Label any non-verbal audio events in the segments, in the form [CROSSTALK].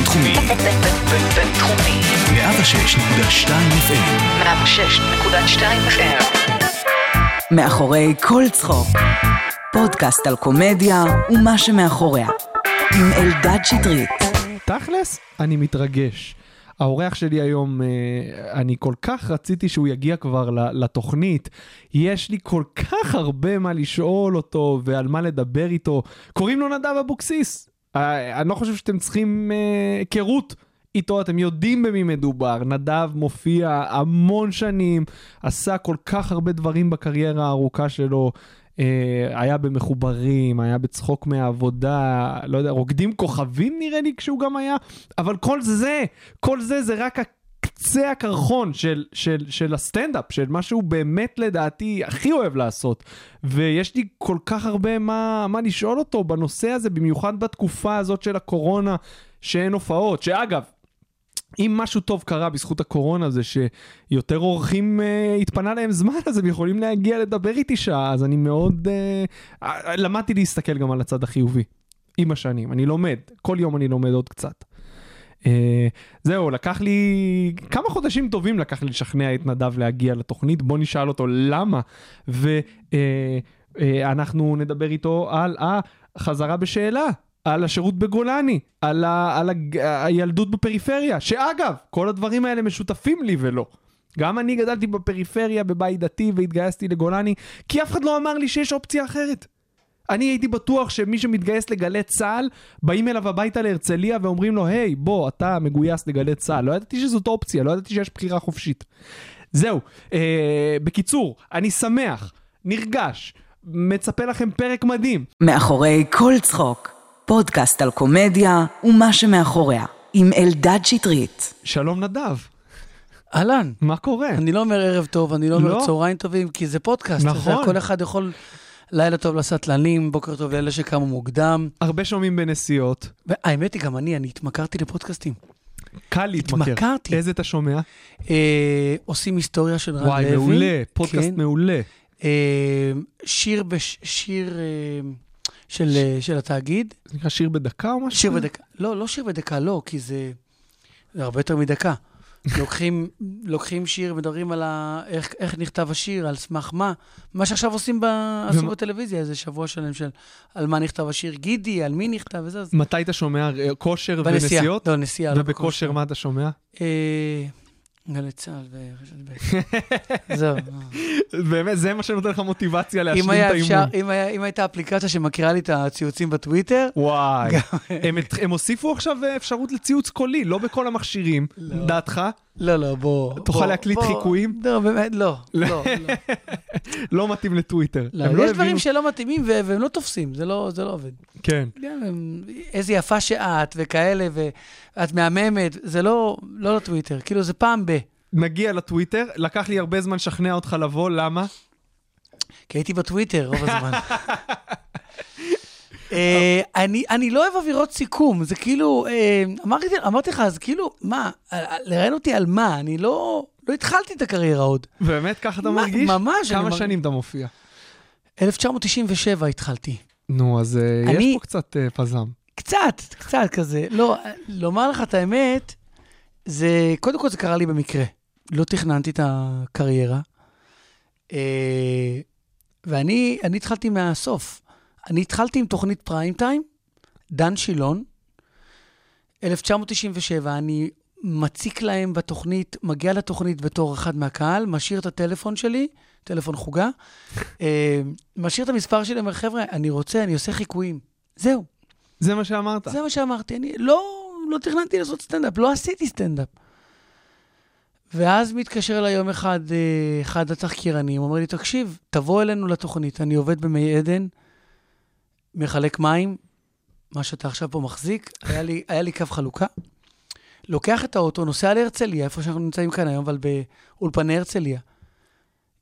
בינתחומי. בינתחומי. 106.2 FM. 106.2 FM. מאחורי כל צחוק. פודקאסט על קומדיה ומה שמאחוריה. עם אלדד שטרית. תכלס, אני מתרגש. האורח שלי היום, אה, אני כל כך רציתי שהוא יגיע כבר לתוכנית. יש לי כל כך הרבה מה לשאול אותו ועל מה לדבר איתו. קוראים לו נדב אבוקסיס. אה, אני לא חושב שאתם צריכים אה, היכרות. איתו אתם יודעים במי מדובר, נדב מופיע המון שנים, עשה כל כך הרבה דברים בקריירה הארוכה שלו, אה, היה במחוברים, היה בצחוק מהעבודה, לא יודע, רוקדים כוכבים נראה לי כשהוא גם היה, אבל כל זה, כל זה זה רק קצה הקרחון של, של, של הסטנדאפ, של מה שהוא באמת לדעתי הכי אוהב לעשות. ויש לי כל כך הרבה מה, מה לשאול אותו בנושא הזה, במיוחד בתקופה הזאת של הקורונה, שאין הופעות, שאגב, אם משהו טוב קרה בזכות הקורונה זה שיותר אורחים אה, התפנה להם זמן אז הם יכולים להגיע לדבר איתי שעה אז אני מאוד אה, אה, למדתי להסתכל גם על הצד החיובי עם השנים אני לומד כל יום אני לומד עוד קצת. אה, זהו לקח לי כמה חודשים טובים לקח לי לשכנע את נדב להגיע לתוכנית בוא נשאל אותו למה ואנחנו נדבר איתו על החזרה בשאלה על השירות בגולני, על, ה, על ה, הילדות בפריפריה, שאגב, כל הדברים האלה משותפים לי ולא. גם אני גדלתי בפריפריה בבית דתי והתגייסתי לגולני, כי אף אחד לא אמר לי שיש אופציה אחרת. אני הייתי בטוח שמי שמתגייס לגלי צה"ל, באים אליו הביתה להרצליה ואומרים לו, היי, בוא, אתה מגויס לגלי צה"ל. לא ידעתי שזאת אופציה, לא ידעתי שיש בחירה חופשית. זהו, אה, בקיצור, אני שמח, נרגש, מצפה לכם פרק מדהים. מאחורי כל צחוק. פודקאסט על קומדיה ומה שמאחוריה. עם אלדד שטרית. שלום נדב. אהלן. מה קורה? אני לא אומר ערב טוב, אני לא אומר לא? צהריים טובים, כי זה פודקאסט. נכון. כל אחד יכול... לילה טוב לסטלנים, בוקר טוב לאלה שקמו מוקדם. הרבה שומעים בנסיעות. והאמת היא, גם אני, אני התמכרתי לפודקאסטים. קל להתמכר. התמכרתי. איזה אתה שומע? אה, עושים היסטוריה של רן וואי, לוי. מעולה. פודקאסט כן. מעולה. אה, שיר, בש, שיר אה, של, אה, של התאגיד. זה נקרא שיר בדקה או משהו? שיר בדקה. לא, לא שיר בדקה, לא, כי זה, זה הרבה יותר מדקה. לוקחים, לוקחים שיר, מדברים על ה, איך, איך נכתב השיר, על סמך מה. מה שעכשיו עושים ב, עשו בטלוויזיה, איזה שבוע שלם של על מה נכתב השיר גידי, על מי נכתב וזה. מתי אתה שומע אה, כושר. ונסיעות? לא, נסיעה. לא ובכושר מה אתה שומע? אה, גלי צה"ל ורשת ב'. [LAUGHS] זהו. באמת, זה מה שנותן לך מוטיבציה להשלים את האימון. אם הייתה אפליקציה שמכירה לי את הציוצים בטוויטר, וואי. הם הוסיפו עכשיו אה, אפשרות לציוץ קולי, לא בכל המכשירים. דעתך? לא, לא, בוא. תוכל להקליט. חיקויים? לא, באמת, לא. לא, לא. לא [LAUGHS] מתאים לטוויטר. לא, יש דברים שלא מתאימים והם לא תופסים, זה לא, לא עובד. כן. איזה יפה שאת וכאלה, ואת מהממת, זה לא, לא לטוויטר, כאילו זה פעם ב... נגיע לטוויטר, לקח לי הרבה זמן לשכנע אותך לבוא, למה? כי הייתי בטוויטר רוב הזמן. [LAUGHS] אה, אני, לא אוהב אווירות סיכום, זה כאילו, אה, אמרתי, לך, אז כאילו, מה, אה, לראיין אותי על מה? אני לא, לא התחלתי את הקריירה עוד. באמת ככה אתה מרגיש? ממש, כמה שנים אתה מופיע? 1997 התחלתי. נו, אז יש פה קצת פזם. קצת, קצת כזה. לא, לומר לך את האמת, זה, קודם כל זה קרה לי במקרה. לא תכננתי את הקריירה. ואני אני התחלתי מהסוף. אני התחלתי עם תוכנית פריים טיים, דן שילון, 1997, אני מציק להם בתוכנית, מגיע לתוכנית בתור אחד מהקהל, משאיר את הטלפון שלי, טלפון חוגה, אה, משאיר את המספר שלי, אומר, חבר'ה, אני רוצה, אני עושה חיקויים. זהו. זה מה שאמרת. זה מה שאמרתי, אני לא, לא תכננתי לעשות סטנדאפ, לא עשיתי סטנדאפ. ואז מתקשר אליי יום אחד אה, אחד התחקירנים, אומר לי, תקשיב, תבוא אלינו לתוכנית, אני עובד במי עדן, מחלק מים, מה שאתה עכשיו פה מחזיק, היה לי, היה לי קו חלוקה, לוקח את האוטו, נוסע להרצליה, איפה שאנחנו נמצאים כאן היום, אבל באולפני הרצליה.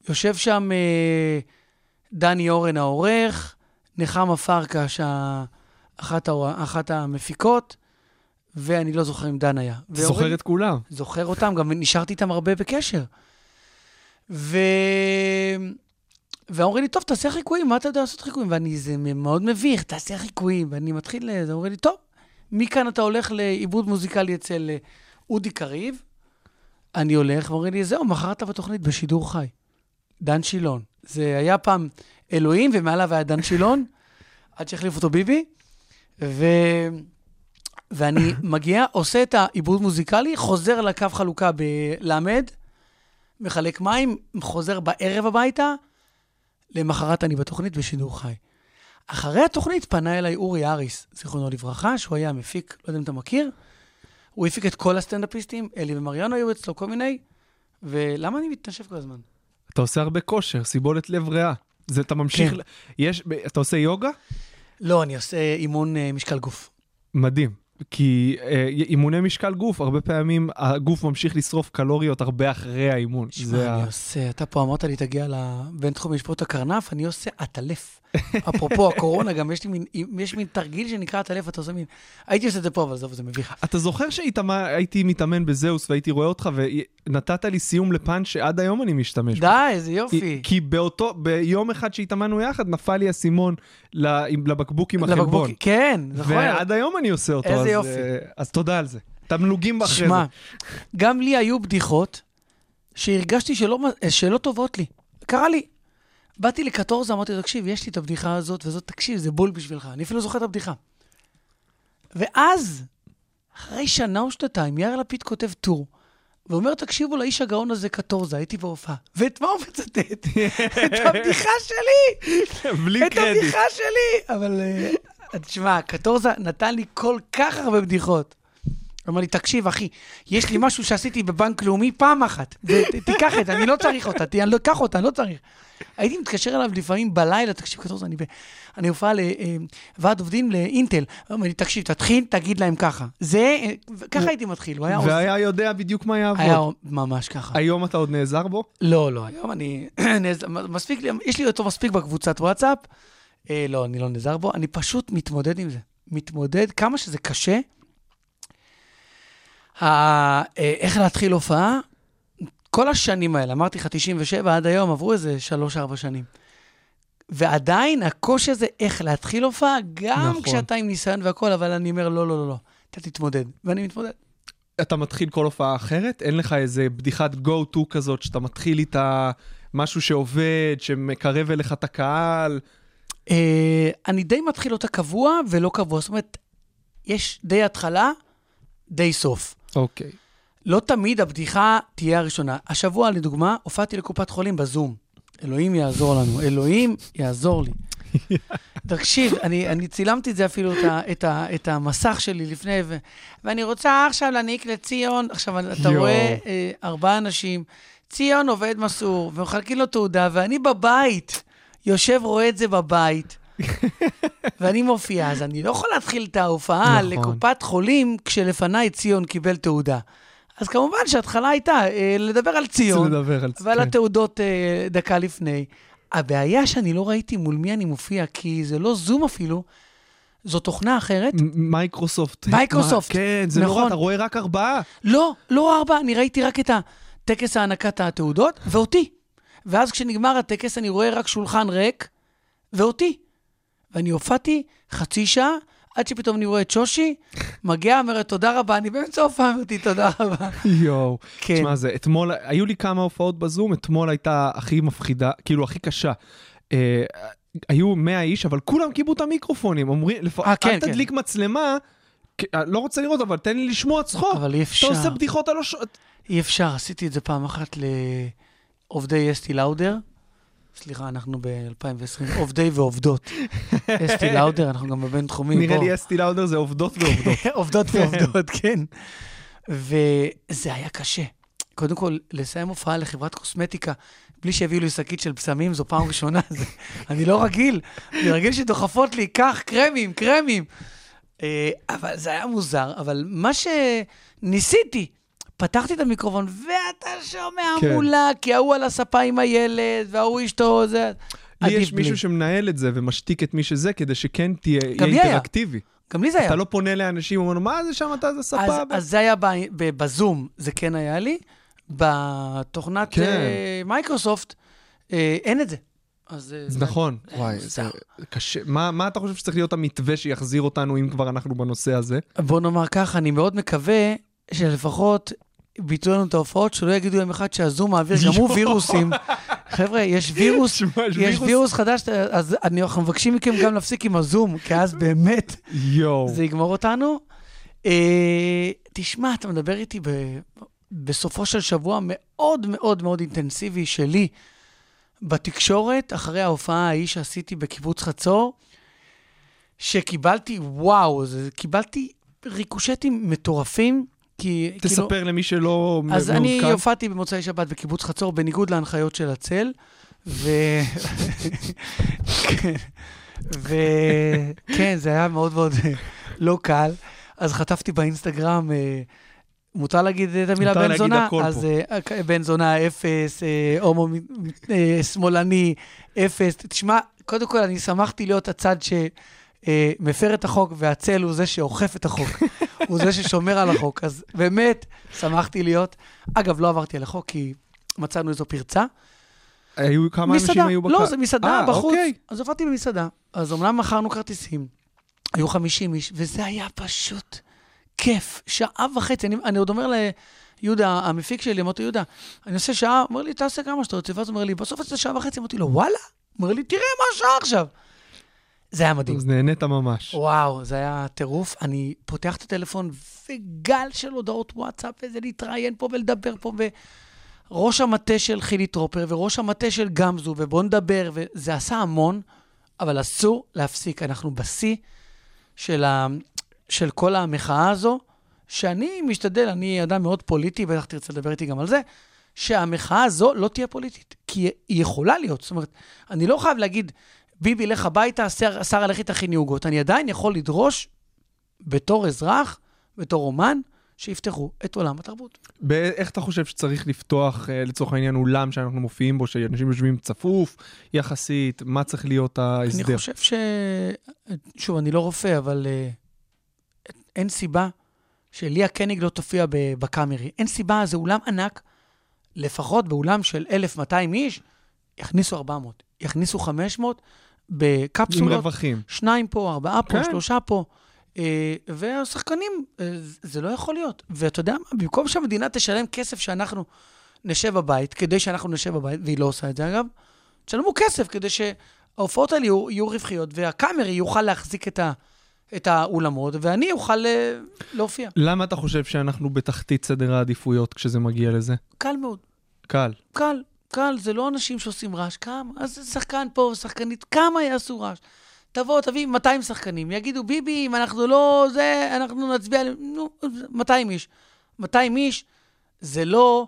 יושב שם אה, דני אורן העורך, נחמה פרקש, אחת, אחת המפיקות, ואני לא זוכר אם דן היה. זוכר את כולם. זוכר אותם, גם נשארתי איתם הרבה בקשר. ו... ואומרים לי, טוב, תעשה חיקויים, מה אתה יודע לעשות חיקויים? ואני, זה מאוד מביך, תעשה חיקויים. ואני מתחיל, זה אומרים לי, טוב, מכאן אתה הולך לעיבוד מוזיקלי אצל אה, אודי קריב, אני הולך, ואומרים לי, זהו, מחר אתה בתוכנית בשידור חי. דן שילון. זה היה פעם אלוהים, ומעליו היה דן שילון, [LAUGHS] עד שהחליף אותו ביבי. ו... ואני [LAUGHS] מגיע, עושה את העיבוד מוזיקלי, חוזר לקו חלוקה בלמד, מחלק מים, חוזר בערב הביתה, למחרת אני בתוכנית בשידור חי. אחרי התוכנית פנה אליי אורי אריס, זיכרונו לברכה, שהוא היה מפיק, לא יודע אם אתה מכיר, הוא הפיק את כל הסטנדאפיסטים, אלי ומריאנו היו אצלו כל מיני, ולמה אני מתנשף כל הזמן? אתה עושה הרבה כושר, סיבולת לב ריאה. זה אתה ממשיך, כן. יש, אתה עושה יוגה? לא, אני עושה אימון אה, משקל גוף. מדהים. כי אה, אימוני משקל גוף, הרבה פעמים הגוף ממשיך לשרוף קלוריות הרבה אחרי האימון. שמע, אני ה... עושה, אתה פה אמרת לי, תגיע לבינתחום לשפוט הכרנף, אני עושה עטלף. אפרופו הקורונה, גם יש לי מין, יש מין תרגיל שנקרא עטלף, אתה עושה מין... הייתי עושה את זה פה, אבל עזוב, זה מביך. אתה זוכר שהייתי מתאמן בזהוס והייתי רואה אותך ונתת לי סיום לפאנץ' שעד היום אני משתמש בו. די, איזה כי, יופי. כי באותו, ביום אחד שהתאמנו יחד, נפל לי עם- לבקבוק עם לבקבוק- החלבון. כן, נכון. ועד היום אני עושה אותו. איזה אז, יופי. אה, אז תודה על זה. תמלוגים אחרי שמע, זה. גם לי היו בדיחות שהרגשתי שלא, שלא טובות לי. קרה לי. באתי לקטורזה, אמרתי לו, תקשיב, יש לי את הבדיחה הזאת וזאת, תקשיב, זה בול בשבילך. אני אפילו זוכר את הבדיחה. ואז, אחרי שנה או שנתיים, יאיר לפיד כותב טור, ואומר, תקשיבו לאיש הגאון הזה קטורזה, הייתי בהופעה. ואת מה הוא מצטט? [LAUGHS] את הבדיחה שלי! בלי את קרדיט. הבדיחה שלי! אבל אה, תשמע, קטורזה נתן לי כל כך הרבה בדיחות. הוא אמר לי, תקשיב, אחי, יש לי משהו שעשיתי בבנק לאומי פעם אחת. תיקח את זה, אני לא צריך אותה, אני לא אקח אותה, אני לא צריך. הייתי מתקשר אליו לפעמים בלילה, תקשיב, קטורזה, אני, אני הופעה לוועד עובדים לאינטל. הוא אומר לי, תקשיב, תתחיל, תגיד להם ככה. זה, אה, ככה הייתי מתחיל, הוא היה... עוז- והיה יודע בדיוק מה יעבוד. היה ממש ככה. היום אתה עוד נעזר בו? לא, לא, היום אני... [CLEARS THROAT] נעז- מספיק לי, יש לי אותו מספיק בקבוצת וואטסאפ. אה, לא, אני לא נעזר בו, אני פשוט מתמודד עם זה. מתמודד, כמה שזה קשה. אה, איך להתחיל הופעה? כל השנים האלה, אמרתי לך 97 עד היום, עברו איזה 3-4 שנים. ועדיין הקושי הזה, איך להתחיל הופעה, גם. נכון. כשאתה עם ניסיון והכול, אבל אני אומר, לא, לא, לא, לא, אתה תתמודד. ואני מתמודד. אתה מתחיל כל הופעה אחרת? אין לך איזה בדיחת go-to כזאת שאתה מתחיל איתה משהו שעובד, שמקרב אליך את הקהל? אה, אני די מתחיל אותה קבוע ולא קבוע. זאת אומרת, יש די התחלה, די סוף. אוקיי. לא תמיד הבדיחה תהיה הראשונה. השבוע, לדוגמה, הופעתי לקופת חולים בזום. אלוהים יעזור לנו, אלוהים יעזור לי. [LAUGHS] תקשיב, אני, אני צילמתי את זה אפילו, את, ה, את, ה, את המסך שלי לפני, ו, ואני רוצה עכשיו להעניק לציון, עכשיו אתה יואו. רואה אה, ארבעה אנשים, ציון עובד מסור, ומחלקים לו תעודה, ואני בבית, יושב, רואה את זה בבית, [LAUGHS] ואני מופיע, אז אני לא יכול להתחיל את ההופעה נכון. לקופת חולים כשלפניי ציון קיבל תעודה. אז כמובן שההתחלה הייתה אה, לדבר על ציון, לדבר על. ועל כן. התעודות אה, דקה לפני. הבעיה שאני לא ראיתי מול מי אני מופיע, כי זה לא זום אפילו, זו תוכנה אחרת. מייקרוסופט. מייקרוסופט. כן, זה נכון. נורא, אתה רואה רק ארבעה. לא, לא ארבע, אני ראיתי רק את טקס הענקת התעודות, ואותי. ואז כשנגמר הטקס אני רואה רק שולחן ריק, ואותי. ואני הופעתי חצי שעה, עד שפתאום אני רואה את שושי, מגיעה, אומרת תודה רבה, אני באמצע ההופעה אמרתי תודה רבה. יואו. כן. תשמע, זה אתמול, היו לי כמה הופעות בזום, אתמול הייתה הכי מפחידה, כאילו הכי קשה. אה, היו 100 איש, אבל כולם קיבלו את המיקרופונים, אומרים, לפ... אה, כן, אל כן. תדליק מצלמה, אני לא רוצה לראות, אבל תן לי לשמוע צחוק. אבל אי אתה אפשר, עושה בדיחות על הש... אי אפשר, עשיתי את זה פעם אחת לעובדי אסטי לאודר. סליחה, אנחנו ב-2020, עובדי ועובדות. [LAUGHS] אסטי לאודר, אנחנו גם בבינתחומי. נראה בוא. לי אסטי לאודר זה עובדות ועובדות. [LAUGHS] עובדות ועובדות, כן. וזה היה קשה. קודם כל, לסיים הופעה לחברת קוסמטיקה בלי שהביאו לי שקית של בשמים, זו פעם ראשונה. זה, [LAUGHS] אני לא רגיל. אני רגיל שדוחפות לי, קח, קרמים, קרמים. אה, אבל זה היה מוזר. אבל מה שניסיתי, פתחתי את המיקרופון, ואתה שומע כן. מולה, כי ההוא על הספה עם הילד, וההוא אשתו, זה... לי יש בלי. מישהו שמנהל את זה ומשתיק את מי שזה, כדי שכן תהיה. אינטראקטיבי. גם לי זה היה. אתה לא פונה לאנשים, אומר, מה זה שם, אתה זה אז, סבבה. אז זה היה ב, ב, בזום, זה כן היה לי. בתוכנת כן. אה, מייקרוסופט אה, אין את זה. אז אה, זה נכון, זה וואי, מוזר. זה קשה. מה מה אתה חושב שצריך להיות המתווה שיחזיר אותנו, אם כבר אנחנו בנושא הזה? בוא נאמר ככה, אני מאוד מקווה שלפחות ביטלו לנו את ההופעות, שלא יגידו יום אחד שהזום מעביר גם הוא [LAUGHS] וירוסים. חבר'ה, יש וירוס, יש וירוס חדש, אז אנחנו מבקשים מכם גם להפסיק עם הזום, כי אז באמת. זה יגמור אותנו. אה, תשמע, אתה מדבר איתי בסופו של שבוע מאוד מאוד מאוד אינטנסיבי שלי בתקשורת, אחרי ההופעה ההיא שעשיתי בקיבוץ חצור, שקיבלתי, וואו, קיבלתי ריקושטים מטורפים, כי כאילו... תספר למי שלא מ- אז אני מעודכן. הופעתי במוצאי שבת בקיבוץ חצור, בניגוד להנחיות של הצל, ו... [LAUGHS] כן, וכן, זה היה מאוד מאוד לא קל. אז חטפתי באינסטגרם, אה, מותר להגיד את המילה מותר בן להגיד זונה? הכל אז פה. אה, בן זונה אפס, אה, הומו שמאלני אפס. תשמע, קודם כל אני שמחתי להיות הצד ש... אה, מפר את החוק, והצל הוא זה שאוכף את החוק. [LAUGHS] הוא זה ששומר על החוק. אז באמת, שמחתי להיות. אגב, לא עברתי על החוק, כי מצאנו איזו פרצה. היו כמה אנשים היו בקהל? לא, זה מסעדה אה, בחוץ. אוקיי. אז הופעתי במסעדה. אז אמנם מכרנו כרטיסים, היו 50 איש, וזה היה פשוט כיף. שעה וחצי. אני, אני עוד אומר ליהודה, המפיק שלי, אמרתי, יהודה, אני עושה שעה, אומר לי, תעשה כמה שאתה רוצה. ואז הוא אומר לי, בסוף עשית שעה וחצי. אמרתי לו, וואלה? אומר לי, תראה מה השעה עכשיו. זה היה מדהים. אז נהנית ממש. וואו, זה היה טירוף. אני פותח את הטלפון וגל של הודעות וואטסאפ, וזה להתראיין פה ולדבר פה, וראש המטה של חילי טרופר וראש המטה של גמזו, ובוא נדבר, וזה עשה המון, אבל אסור להפסיק. אנחנו בשיא של, ה... של כל המחאה הזו, שאני משתדל, אני אדם מאוד פוליטי, בטח תרצה לדבר איתי גם על זה, שהמחאה הזו לא תהיה פוליטית, כי היא יכולה להיות. זאת אומרת, אני לא חייב להגיד, ביבי, לך הביתה, שר- שרה, לכי תכיני עוגות. אני עדיין יכול לדרוש, בתור אזרח, בתור אומן, שיפתחו את עולם התרבות. איך אתה חושב שצריך לפתוח, אה, לצורך העניין, אולם שאנחנו מופיעים בו, שאנשים יושבים צפוף יחסית, מה צריך להיות ההסדר? אני חושב ש... שוב, אני לא רופא, אבל uh, אין סיבה שליה קניג לא תופיע בקאמרי. אין סיבה, זה אולם ענק, לפחות באולם של 1,200 איש, יכניסו 400, יכניסו 500 עם בקפסולות. רווחים. שניים פה, ארבעה פה, כן. שלושה פה. אה, והשחקנים, אה, זה לא יכול להיות. ואתה יודע מה, במקום שהמדינה תשלם כסף שאנחנו נשב בבית, כדי שאנחנו נשב בבית, והיא לא עושה את זה אגב, תשלמו כסף כדי שההופעות האלה יהיו, יהיו רווחיות, והקאמרי יוכל להחזיק את, ה, את האולמות, ואני אוכל אה, להופיע. למה אתה חושב שאנחנו בתחתית סדר העדיפויות כשזה מגיע לזה? קל מאוד. קל. קל, קל, זה לא אנשים שעושים רעש. כמה? אז שחקן פה, שחקנית, כמה יעשו רעש? תבוא, תביא 200 שחקנים, יגידו, ביבי, אם אנחנו לא זה, אנחנו נצביע, על-" נו, 200 איש. 200 איש זה לא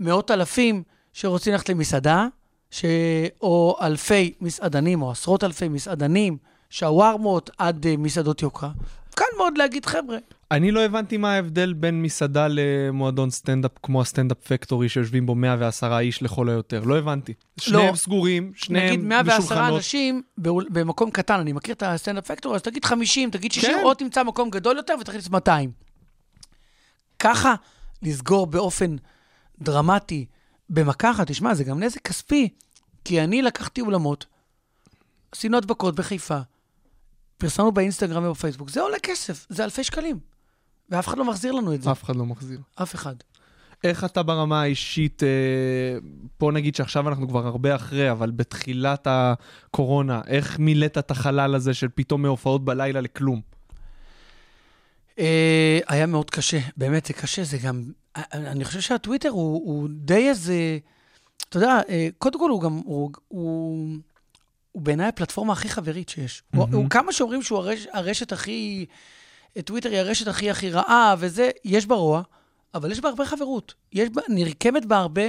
מאות אלפים שרוצים ללכת למסעדה, ש... או אלפי מסעדנים, או עשרות אלפי מסעדנים, שווארמות עד אה, מסעדות יוקרה. קל מאוד להגיד, חבר'ה, אני לא הבנתי מה ההבדל בין מסעדה למועדון סטנדאפ כמו הסטנדאפ פקטורי שיושבים בו 110 איש לכל היותר. לא הבנתי. שניהם סגורים, שניהם נגיד 110 בשולחנות. אנשים במקום קטן, אני מכיר את הסטנדאפ פקטורי, אז תגיד 50, תגיד 60, כן. או תמצא מקום גדול יותר ותכניס 200. ככה לסגור באופן דרמטי במכה אחת, תשמע, זה גם נזק כספי, כי אני לקחתי אולמות, עשינו הדבקות בחיפה, פרסמנו באינסטגרם ובפייסבוק, זה עולה כסף, זה אלפי שקלים, ואף אחד לא מחזיר לנו את זה, אף אחד לא מחזיר. אף אחד. איך אתה ברמה האישית, אה, בוא נגיד שעכשיו אנחנו כבר הרבה אחרי, אבל בתחילת הקורונה, איך מילאת את החלל הזה של פתאום מהופעות בלילה לכלום? אה, היה מאוד קשה, באמת, זה קשה, זה גם... אה, אני חושב שהטוויטר הוא, הוא די איזה... אתה יודע, אה, קודם כל הוא גם... הוא, הוא, הוא בעיניי הפלטפורמה הכי חברית שיש. Mm-hmm. הוא, הוא כמה שאומרים שהוא הרש, הרשת הכי... טוויטר היא הרשת הכי הכי רעה, וזה, יש בה רוע, אבל יש בה הרבה חברות. יש בה, נרקמת בה הרבה...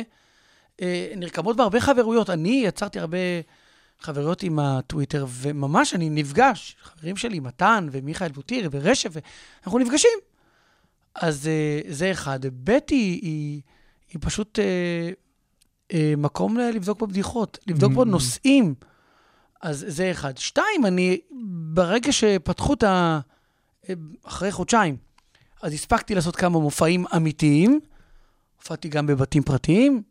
אה, נרקמות בה הרבה חברויות. אני יצרתי הרבה חברויות עם הטוויטר, וממש אני נפגש, חברים שלי, מתן ומיכאל בוטיר ורשף, אנחנו נפגשים. אז אה, זה אחד. ב' היא, היא, היא פשוט אה, אה, מקום לבדוק בו בדיחות, לבדוק בו Mm. נושאים. אז זה אחד. שתיים, אני, ברגע שפתחו את ה... אחרי חודשיים, אז הספקתי לעשות כמה מופעים אמיתיים. הופעתי גם בבתים פרטיים,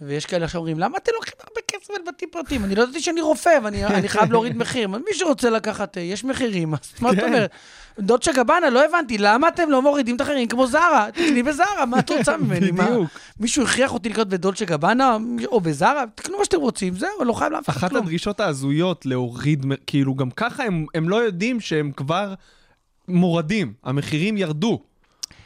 ויש כאלה עכשיו אומרים, למה אתם לוקחים הרבה כסף על בתים פרטיים? אני לא ידעתי שאני רופא, ואני [LAUGHS] אני חייב להוריד מחיר. מי שרוצה לקחת, אה, יש מחירים, אז מה זאת כן. אומרת? דוצ'ה גבנה, לא הבנתי, למה אתם לא מורידים את המחירים כמו זרה? תקני בזרה, מה את רוצה ממני? מה? בדיוק. מישהו הכריח אותי לקנות בדולצ'ה גבנה או בזרה? תקנו מה שאתם רוצים, זהו, לא חייב לאף אחד אחת כלום. הדרישות ההזויות להוריד, כאילו גם ככה הם, הם לא יודעים שהם כבר מורדים, המחירים ירדו.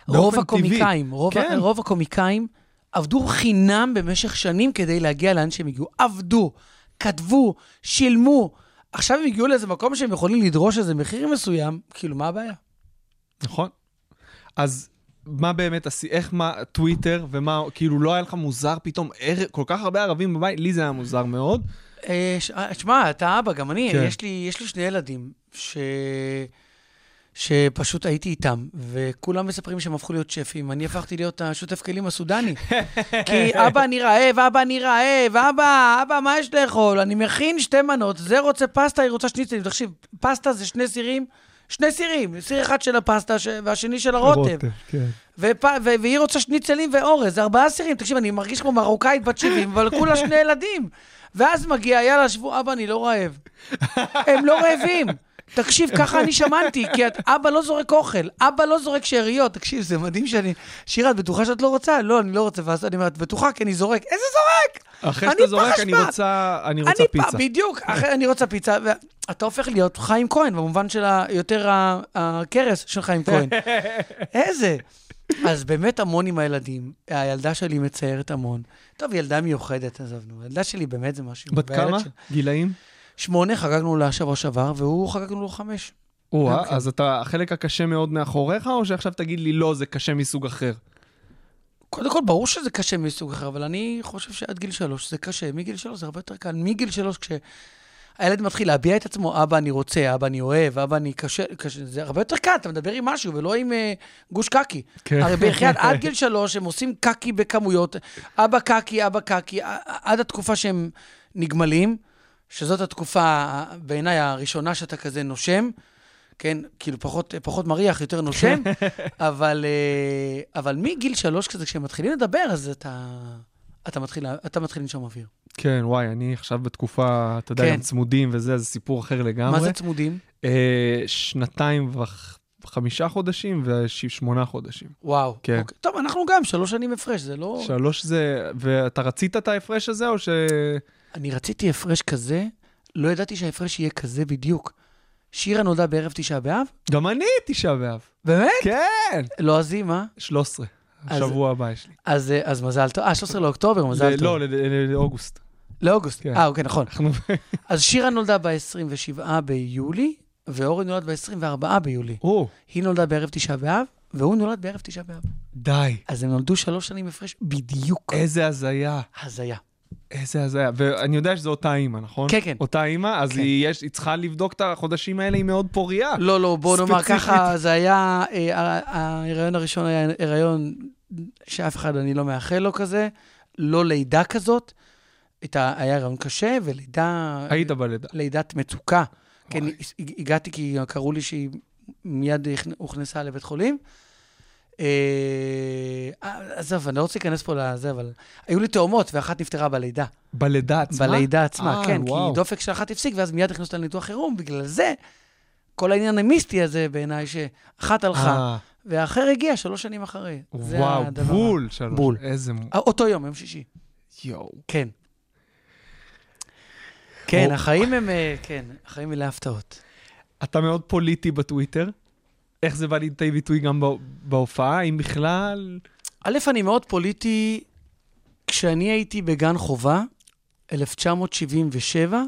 רוב. הקומיקאים, רוב, כן. רוב הקומיקאים עבדו חינם במשך שנים כדי להגיע לאן שהם הגיעו. עבדו, כתבו, שילמו. עכשיו הם הגיעו לאיזה מקום שהם יכולים לדרוש איזה מחיר מסוים, כאילו, מה הבעיה? נכון. אז מה באמת, איך מה, טוויטר, ומה, כאילו לא היה לך מוזר פתאום, ער- כל כך הרבה ערבים בבית, לי זה היה מוזר מאוד. אה, אה, שמע, אתה אבא, גם אני. כן. יש, לי, יש לי שני ילדים, ש... שפשוט הייתי איתם, וכולם מספרים שהם הפכו להיות שפים. אני הפכתי להיות השותף כלים הסודני. [LAUGHS] כי אבא, אני רעב, אבא, אני רעב, אבא, אבא, מה יש לאכול? אני מכין שתי מנות, זה רוצה פסטה, היא רוצה שניצלים. תקשיב, פסטה זה שני סירים, שני סירים, סיר אחד של הפסטה ש... והשני של הרוטב. כן. ופ... ו... והיא רוצה שניצלים ואורז, זה ארבעה סירים. תקשיב, אני מרגיש כמו מרוקאית בת 70, אבל כולה שני ילדים. ואז מגיע, יאללה, שבו, אבא, אני לא רעב. [LAUGHS] הם לא רעבים. תקשיב, [LAUGHS] ככה אני שמנתי, כי את, אבא לא זורק אוכל, אבא לא זורק שאריות. תקשיב, זה מדהים שאני... שירה, את בטוחה שאת לא רוצה? לא, אני לא רוצה. ואז אני אומרת, בטוחה, כי אני זורק. איזה זורק? אחרי אני שאתה זורק, אני. רוצה, אני רוצה אני פ- פיצה. בדיוק, אחרי, אני רוצה פיצה, ואתה הופך להיות חיים כהן, במובן של ה- יותר הכרס של חיים כהן. [LAUGHS] איזה? אז באמת המון עם הילדים. הילדה שלי מציירת המון. טוב, ילדה מיוחדת, עזבנו. הילדה שלי באמת זה משהו. בת כמה? שלי- גילאים? שמונה, חגגנו לה שבוע שעבר, והוא חגגנו לו חמש. או-אה, אוקיי. אז אתה, החלק הקשה מאוד מאחוריך, או שעכשיו תגיד לי, לא, זה קשה מסוג אחר? קודם כל, ברור שזה קשה מסוג אחר, אבל אני חושב שעד גיל שלוש זה קשה. מגיל שלוש זה הרבה יותר קל. מגיל שלוש, כשהילד מתחיל להביע את עצמו, אבא, אני רוצה, אבא, אני אוהב, אבא, אני קשה, קשה, זה הרבה יותר קל, אתה מדבר עם משהו ולא עם אה, גוש קקי. כן. הרי בחייאת, [LAUGHS] עד גיל שלוש הם עושים קקי בכמויות, אבא קקי, אבא קקי, עד התקופה שהם נגמלים, שזאת התקופה, בעיניי, הראשונה שאתה כזה נושם. כן, כאילו פחות, פחות מריח, יותר נושם, [LAUGHS] אבל, אה, אבל מגיל שלוש כזה, כשהם מתחילים לדבר, אז אתה, אתה, מתחיל, אתה מתחיל לנשום אוויר. כן, וואי, אני עכשיו בתקופה, אתה יודע, כן. גם צמודים וזה, זה סיפור אחר לגמרי. מה זה צמודים? אה, שנתיים וחמישה חודשים ושמונה חודשים. וואו. כן. אוקיי. טוב, אנחנו גם שלוש שנים הפרש, זה לא... שלוש זה, ואתה רצית את ההפרש הזה, או ש... אני רציתי הפרש כזה, לא ידעתי שההפרש יהיה כזה בדיוק. שירה נולדה בערב תשעה באב? גם אני תשעה באב. באמת? כן. לא, אז היא, מה? 13. אז- השבוע הבא יש לי. אז, אה, אז מזל טוב. אה, 13 לאוקטובר, מזל ל- טוב. לא, לאוגוסט. לאוגוסט. כן. אה, אוקיי, נכון. [LAUGHS] אז שירה נולדה ב-27 ביולי, ואורי נולד ב-24 ביולי. או, היא נולדה בערב תשעה באב, והוא נולד בערב תשעה באב. די. אז הם נולדו שלוש שנים הפרש בדיוק. איזה הזיה. הזיה. איזה הזיה. ואני יודע שזו אותה אימא, נכון? כן, כן. אותה אימא, אז כן. היא, יש, היא צריכה לבדוק את החודשים האלה, היא מאוד פוריה. לא, לא, בוא נאמר ספציפית. ככה, זה היה, אה, ההיריון הראשון היה הריון שאף אחד אני לא מאחל לו כזה, לא לידה כזאת. הייתה- היה הריון קשה, ולידה... היית בלידה. לידת מצוקה. כן, וואי. הגעתי כי קראו לי שהיא מיד הוכנסה לבית חולים. אה, עזוב, אני לא רוצה להיכנס פה לזה, אבל היו לי תאומות, ואחת נפטרה בלידה. בלידה עצמה? בלידה עצמה, אה, כן. כי דופק של אחת הפסיק, ואז מיד אותה לניתוח חירום. בגלל זה, כל העניין המיסטי הזה בעיניי, שאחת הלכה, אה, והאחר הגיע שלוש שנים אחרי. וואו. בול שלוש. בול. איזה... אה, אותו יום, יום שישי. יואו. כן. כן, החיים הם, כן, החיים מלא הפתעות. אתה מאוד פוליטי בטוויטר. איך זה בא לידי ביטוי גם בהופעה? אם בכלל... א', אני מאוד פוליטי. כשאני הייתי בגן חובה, 1977,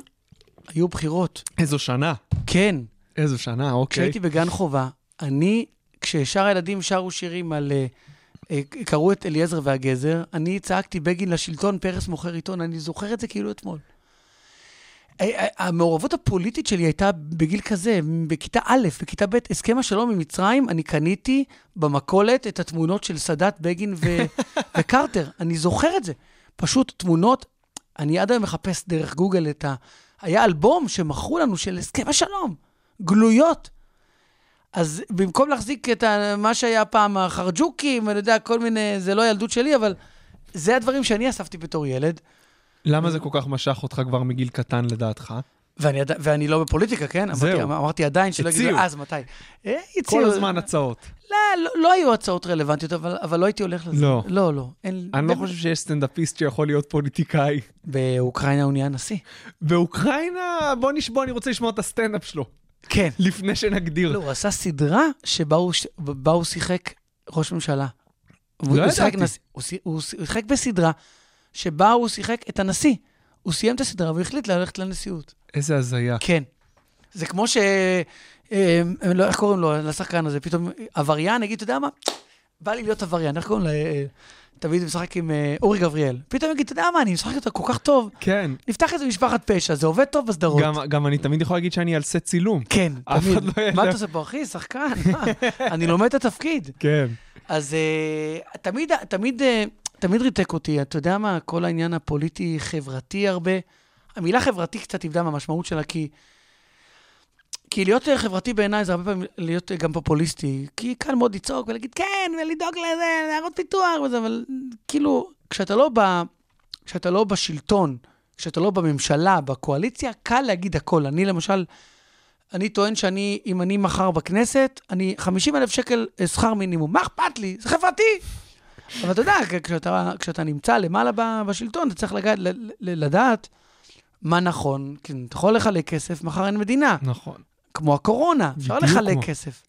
היו בחירות. איזו שנה. כן, איזו שנה, אוקיי. כשהייתי בגן חובה, אני, כששאר הילדים שרו שירים על... אה, אה, קראו את אליעזר והגזר, אני צעקתי בגין לשלטון, פרס מוכר עיתון, אני זוכר את זה כאילו אתמול. אה, אה, המעורבות הפוליטית שלי הייתה בגיל כזה, בכיתה א', בכיתה ב', הסכם השלום עם מצרים, אני קניתי במכולת את התמונות של סאדאת, בגין ו- [LAUGHS] וקרטר. אני זוכר את זה. פשוט תמונות, אני עד היום מחפש דרך גוגל את ה... היה אלבום שמכרו לנו של הסכם השלום, גלויות. אז במקום להחזיק את ה- מה שהיה פעם החרג'וקים, אני יודע, כל מיני, זה לא הילדות שלי, אבל זה הדברים שאני אספתי בתור ילד. למה זה כל כך משך אותך כבר מגיל קטן לדעתך? ואני, ואני לא בפוליטיקה, כן? זהו. אמרתי, אמרתי עדיין, שלא יגידו. אז מתי? אה, הציעו. כל הזמן הצעות. לא, לא, לא היו הצעות רלוונטיות, אבל, אבל לא הייתי הולך לזה. לא. לא, לא. אין, אני לא חושב שיש סטנדאפיסט שיכול להיות פוליטיקאי. באוקראינה הוא נהיה נשיא. באוקראינה, בוא נשמע, אני רוצה לשמוע את הסטנדאפ שלו, כן. לפני שנגדיר. לא, הוא עשה סדרה שבה הוא, ש- בה הוא שיחק ראש ממשלה. הוא- לא הוא ידעתי. הוא הוא ש- הוא שיחק בסדרה שבה הוא שיחק את הנשיא. הוא סיים את הסדרה והוא החליט ללכת לנשיאות. איזה הזיה. כן. זה כמו ש... אה, אה, לא, איך קוראים לו, לשחקן הזה, פתאום עבריין, נגיד, אתה יודע מה? בא לי להיות עבריין, איך קוראים לו? אה, תמיד משחק עם אורי גבריאל. פתאום יגיד, אתה יודע מה, אני משחק אותה כל כך טוב, כן, נפתח איזה משפחת פשע, זה עובד טוב בסדרות. גם- גם אני תמיד יכול להגיד שאני על סט צילום. כן, תמיד. לא. מה אתה עושה פה, אחי? שחקן? מה? [LAUGHS] אני לומד את התפקיד. כן. אז תמיד, תמיד, תמיד ריתק אותי, אתה יודע מה, כל העניין הפוליטי-חברתי הרבה. המילה חברתי קצת איבדה מהמשמעות שלה, כי, כי להיות חברתי בעיניי זה הרבה פעמים להיות גם פופוליסטי. כי קל מאוד לצעוק ולהגיד כן, ולדאוג לזה, לערות פיתוח וזה, אבל כאילו, כשאתה לא, ב, כשאתה לא בשלטון, כשאתה לא בממשלה, בקואליציה, קל להגיד הכל. אני למשל, אני טוען שאני, אם אני מחר בכנסת, אני 50 אלף שקל שכר מינימום. מה אכפת לי? זה חברתי. אבל אתה יודע, כשאתה, כשאתה נמצא למעלה בשלטון, אתה צריך לגעת, לדעת מה נכון. כי אתה יכול לחלק כסף, מחר אין מדינה. נכון. כמו הקורונה, אפשר לחלק כמו. כסף.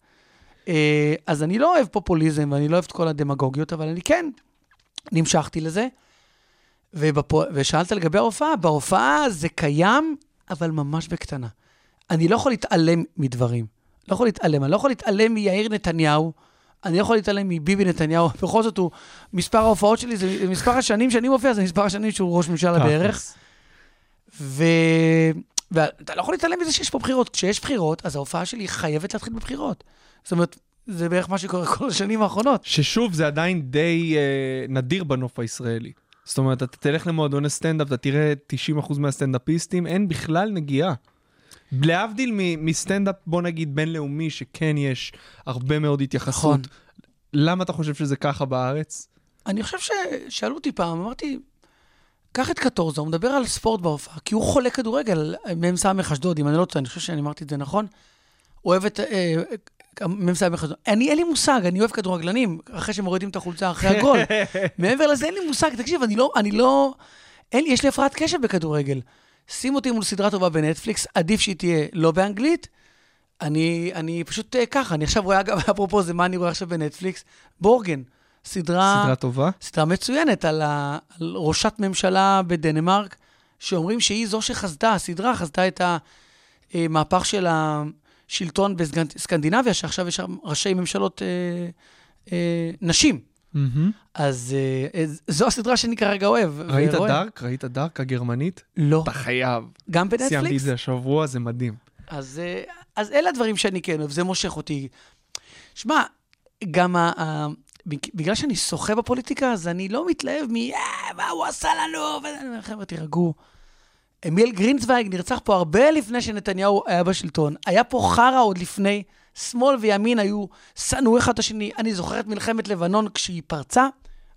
אה, אז אני לא אוהב פופוליזם ואני לא אוהב את כל הדמגוגיות, אבל אני כן נמשכתי לזה. ובפו... ושאלת לגבי ההופעה, בהופעה זה קיים, אבל ממש בקטנה. אני לא יכול להתעלם מדברים. לא יכול להתעלם. אני לא יכול להתעלם מיאיר נתניהו, אני יכול להתעלם מביבי נתניהו. [LAUGHS] בכל זאת, הוא, מספר ההופעות שלי, זה מספר השנים שאני מופיע, זה מספר השנים שהוא ראש ממשלה בערך. ו... ואתה לא יכול להתעלם מזה שיש פה בחירות. כשיש בחירות, אז ההופעה שלי חייבת להתחיל בבחירות. זאת אומרת, זה בערך מה שקורה כל השנים האחרונות. ששוב, זה עדיין די אה, נדיר בנוף הישראלי. זאת אומרת, אתה תלך למועדוני סטנדאפ, אתה תראה 90% מהסטנדאפיסטים, אין בכלל נגיעה. להבדיל מסטנדאפ, בוא נגיד, בינלאומי, שכן יש הרבה מאוד התייחסות. נכון. למה אתה חושב שזה ככה בארץ? אני חושב ששאלו אותי פעם, אמרתי, קח את קטורזה, הוא מדבר על ספורט בהופעה, כי הוא חולה כדורגל, מ"ס אשדוד, אם אני לא טועה, אני חושב שאני אמרתי את זה נכון. הוא אוהב את אה, מ"ס אשדוד. אני, אין לי מושג, אני אוהב כדורגלנים, אחרי שמורידים את החולצה אחרי הגול. [LAUGHS] מעבר לזה, אין לי מושג. תקשיב, אני לא, אני לא, אין יש לי הפרעת קשב בכדורגל. שים אותי מול סדרה טובה בנטפליקס, עדיף שהיא תהיה לא באנגלית. אני, אני פשוט אה, ככה, אני עכשיו רואה, אגב, [LAUGHS] אפרופו זה, מה אני רואה עכשיו בנטפליקס? בורגן. סדרה... סדרה טובה? סדרה מצוינת על, ה, על ראשת ממשלה בדנמרק, שאומרים שהיא זו שחזתה, הסדרה חזתה את המהפך של השלטון בסקנדינביה, שעכשיו יש שם ראשי ממשלות אה, אה, נשים. אז אה, אה, זו הסדרה שאני כרגע אוהב. ראית. דארק? ראית דארק הגרמנית? לא. אתה חייב. גם סיימתי את בנטפליקס? זה השבוע, זה מדהים. אז, אה, אז אלה הדברים שאני כן אוהב, זה מושך אותי. שמע, גם ה... ה... בגלל שאני שוחה בפוליטיקה, אז אני לא מתלהב מ... "אה, מה הוא עשה לנו? חבר'ה, תירגעו. אמיל גרינצוויג נרצח פה הרבה לפני שנתניהו היה בשלטון. היה פה חרא עוד לפני. שמאל וימין היו, שנאו אחד את השני. אני זוכר את מלחמת לבנון כשהיא פרצה.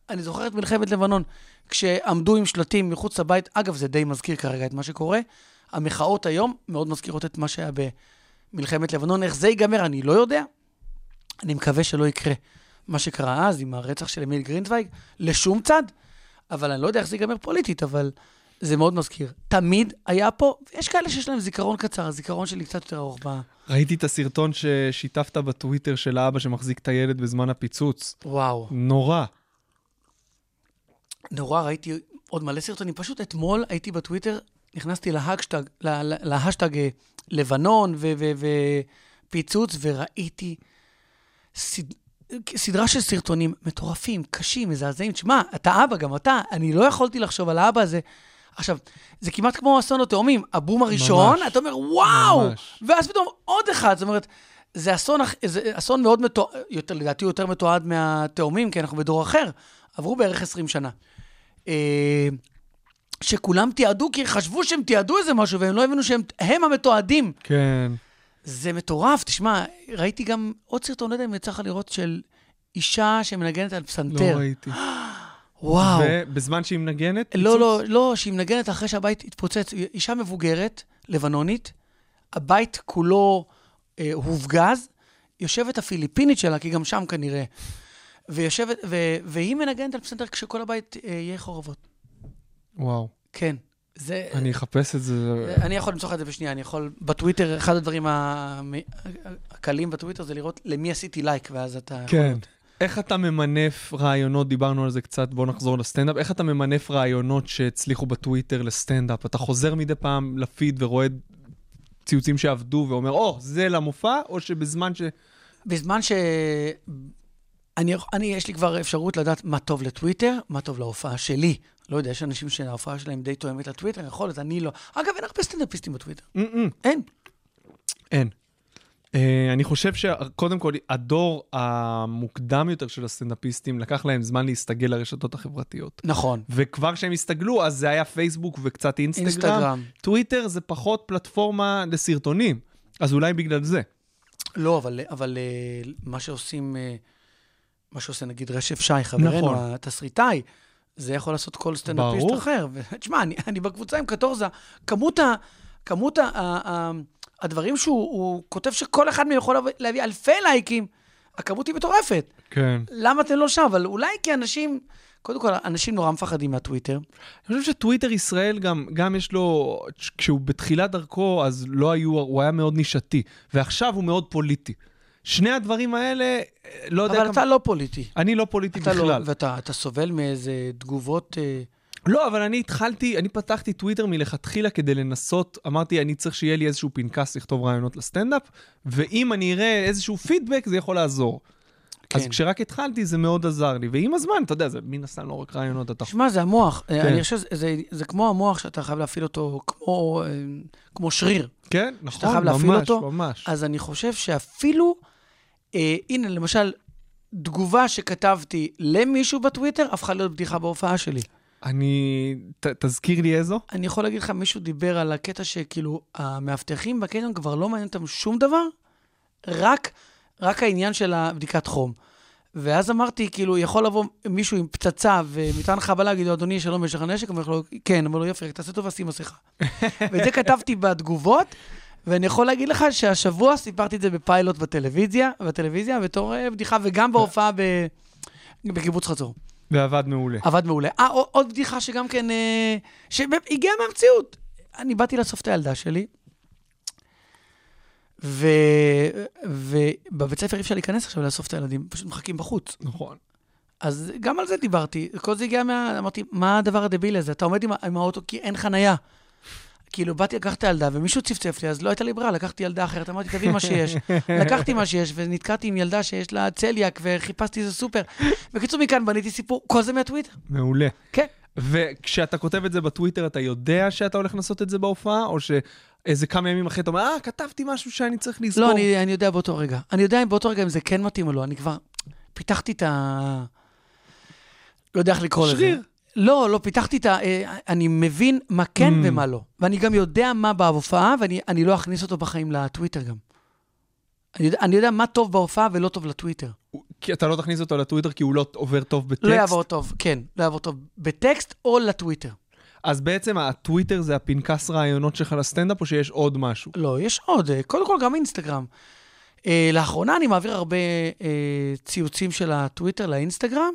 אני זוכר את מלחמת לבנון כשעמדו עם שלטים מחוץ לבית. אגב, זה די מזכיר כרגע את מה שקורה. המחאות היום מאוד מזכירות את מה שהיה במלחמת לבנון. איך זה ייגמר, אני לא יודע. אני מקווה שלא יקרה מה שקרה אז עם הרצח של אמיל גרינצוויג, לשום צד. אבל אני לא יודע איך זה ייגמר פוליטית, אבל זה מאוד מזכיר. תמיד היה פה, ויש כאלה שיש להם זיכרון קצר, הזיכרון שלי קצת יותר ארוך ב... ראיתי את הסרטון ששיתפת בטוויטר של האבא שמחזיק את הילד בזמן הפיצוץ. וואו. נורא. נורא, ראיתי עוד מלא סרטונים. פשוט אתמול הייתי בטוויטר, נכנסתי להשטג, לה- לה- להשטג אה, לבנון ופיצוץ, וראיתי סד... סדרה של סרטונים מטורפים, קשים, מזעזעים. תשמע, אתה אבא, גם אתה, אני לא יכולתי לחשוב על האבא הזה. עכשיו, זה כמעט כמו אסון התאומים. הבום הראשון, ממש. אתה אומר, וואו! ממש. ואז פתאום עוד אחד, זאת אומרת, זה אסון, זה אסון מאוד מתועד, לדעתי יותר מתועד מהתאומים, כי אנחנו בדור אחר. עברו בערך 20 שנה. אה, שכולם תיעדו, כי חשבו שהם תיעדו איזה משהו, והם לא הבינו שהם הם המתועדים. כן. זה מטורף, תשמע, ראיתי גם עוד סרטון, לא יודע אם יצא לך לראות, של אישה שמנגנת על לא פסנתר. ראיתי. וואו. ובזמן שהיא מנגנת? לא, פיצוץ? לא, לא, שהיא מנגנת אחרי שהבית התפוצץ. אישה מבוגרת, לבנונית, הבית כולו אה, הופגז, יושבת הפיליפינית שלה, כי גם שם כנראה, ויושבת, ו, והיא מנגנת על פסנתר כשכל הבית אה, יהיה חורבות. וואו, כן. זה... אני אחפש את זה. אני יכול למצוא לך את זה בשנייה, אני יכול, בטוויטר, אחד הדברים הקלים בטוויטר זה לראות למי עשיתי לייק, ואז אתה... יכול כן. לראות. איך אתה ממנף רעיונות, דיברנו על זה קצת, בוא נחזור לסטנדאפ, איך אתה ממנף רעיונות שהצליחו בטוויטר לסטנדאפ? אתה חוזר מדי פעם לפיד ורואה ציוצים שעבדו ואומר, או, זה למופע, או שבזמן ש... בזמן ש... אני, אני, יש לי כבר אפשרות לדעת מה טוב לטוויטר, מה טוב להופעה שלי. לא יודע, יש אנשים שההופעה שלהם די תואמת לטוויטר, יכול להיות, אני לא. אגב, אין הרבה סטנדאפיסטים בטוויטר. Mm-mm. אין. אין. Uh, אני חושב שקודם כל, הדור המוקדם יותר של הסטנדאפיסטים, לקח להם זמן להסתגל לרשתות החברתיות. נכון. וכבר כשהם הסתגלו, אז זה היה פייסבוק וקצת אינסטגרם. אינסטגרם. טוויטר זה פחות פלטפורמה לסרטונים, אז אולי בגלל זה. לא, אבל, אבל אה, מה שעושים, אה, מה שעושה נגיד רשף שי, חברנו, נכון. התסריטאי, זה יכול לעשות כל סטנדאפיסט ברור. אחר. ותשמע, אני, אני בקבוצה עם קטורזה, כמות, ה, כמות ה, ה, ה, הדברים שהוא הוא כותב שכל אחד מהם יכול להביא- אלפי לייקים, הכמות היא מטורפת. כן. למה אתם לא שם? אבל אולי כי אנשים, קודם כל, אנשים נורא מפחדים מהטוויטר. אני חושב שטוויטר ישראל גם, גם יש לו, כשהוא בתחילת דרכו, אז לא היו, הוא היה מאוד נישתי, ועכשיו הוא מאוד פוליטי. שני הדברים האלה, אה, לא יודע אבל כמה... אתה לא פוליטי. אני לא פוליטי אתה לא, בכלל. ואתה אתה סובל מאיזה תגובות... אה, לא, אבל אני התחלתי, אני פתחתי טוויטר מלכתחילה כדי לנסות, אמרתי, אני צריך שיהיה לי איזשהו פנקס לכתוב רעיונות לסטנדאפ, ואם אני אראה איזשהו פידבק, זה יכול לעזור. אז כן. כשרק התחלתי, זה מאוד עזר לי. ועם הזמן, אתה יודע, זה מן הסתם לא רק רעיונות, אתה... שמע, זה המוח. כן. אני חושב שזה זה כמו המוח שאתה חייב להפעיל אותו כמו, אה, כמו שריר. כן, נכון, חייב להפעיל ממש, אותו, ממש. אז אני חושב שאפילו, אה, הנה, למשל, תגובה שכתבתי למישהו בטוויטר הפכה להיות בדיחה בהופעה שלי. אני... ת, תזכיר לי איזו? אני יכול להגיד לך, מישהו דיבר על הקטע שכאילו, המאבטחים בקניון כבר לא מעניין אותם שום דבר, רק, רק העניין של הבדיקת חום. ואז אמרתי, כאילו, יכול לבוא מישהו עם פצצה ומטען חבלה, להגיד לו, אדוני, שלום, יש לך נשק? אומר לו, כן, אומר לו, יופי, רק תעשה טובה, שים מסכה. [LAUGHS] ואת זה כתבתי בתגובות, ואני יכול להגיד לך שהשבוע סיפרתי את זה בפיילוט בטלוויזיה, בטלוויזיה, בתור אה, בדיחה, וגם בהופעה ב... בקיבוץ חצור. ועבד מעולה. עבד מעולה. אה, עוד- בדיחה שגם כן, אה, שהגיעה מהמציאות. אני באתי לאסוף את הילדה שלי, ו... ובבית ספר אי אפשר להיכנס עכשיו לאסוף את הילדים, פשוט מחכים בחוץ. נכון. אז גם על זה דיברתי. כל זה הגיע מה... אמרתי, מה הדבר הדבילי הזה? אתה עומד עם, עם האוטו כי אין חנייה. כאילו, באתי לקחת את הילדה, ומישהו צפצף לי, אז לא הייתה לי ברירה, לקחתי ילדה אחרת, אמרתי, תביא מה שיש. [LAUGHS] לקחתי מה שיש, ונתקעתי עם ילדה שיש לה צליאק, וחיפשתי איזה סופר. בקיצור, מכאן בניתי סיפור, כל זה מהטוויטר. מעולה. כן. וכשאתה כותב את זה בטוויטר, אתה יודע שאתה הולך לעשות את זה בהופעה, או שאיזה כמה ימים אחרי אתה אומר, אה, כתבתי משהו שאני צריך לזכור. לא, אני, אני יודע באותו רגע. אני יודע אם באותו רגע אם זה כן מתאים או לא. אני כבר פיתחתי את ה... לא יודע איך לקרוא לזה. שריר. לא, לא, פיתחתי את ה... אה, אני מבין מה כן Mm. ומה לא. ואני גם יודע מה בהופעה, ואני אני לא אכניס אותו בחיים לטוויטר גם. אני יודע, אני יודע מה טוב בהופעה ולא טוב לטוויטר. כי אתה לא תכניס אותו לטוויטר כי הוא לא עובר טוב בטקסט. לא יעבור טוב, כן, לא יעבור טוב בטקסט או לטוויטר. אז בעצם הטוויטר זה הפנקס רעיונות שלך לסטנדאפ, או שיש עוד משהו? לא, יש עוד. אה, קודם כל, גם אינסטגרם. אה, לאחרונה אני מעביר הרבה אה, ציוצים של הטוויטר לאינסטגרם,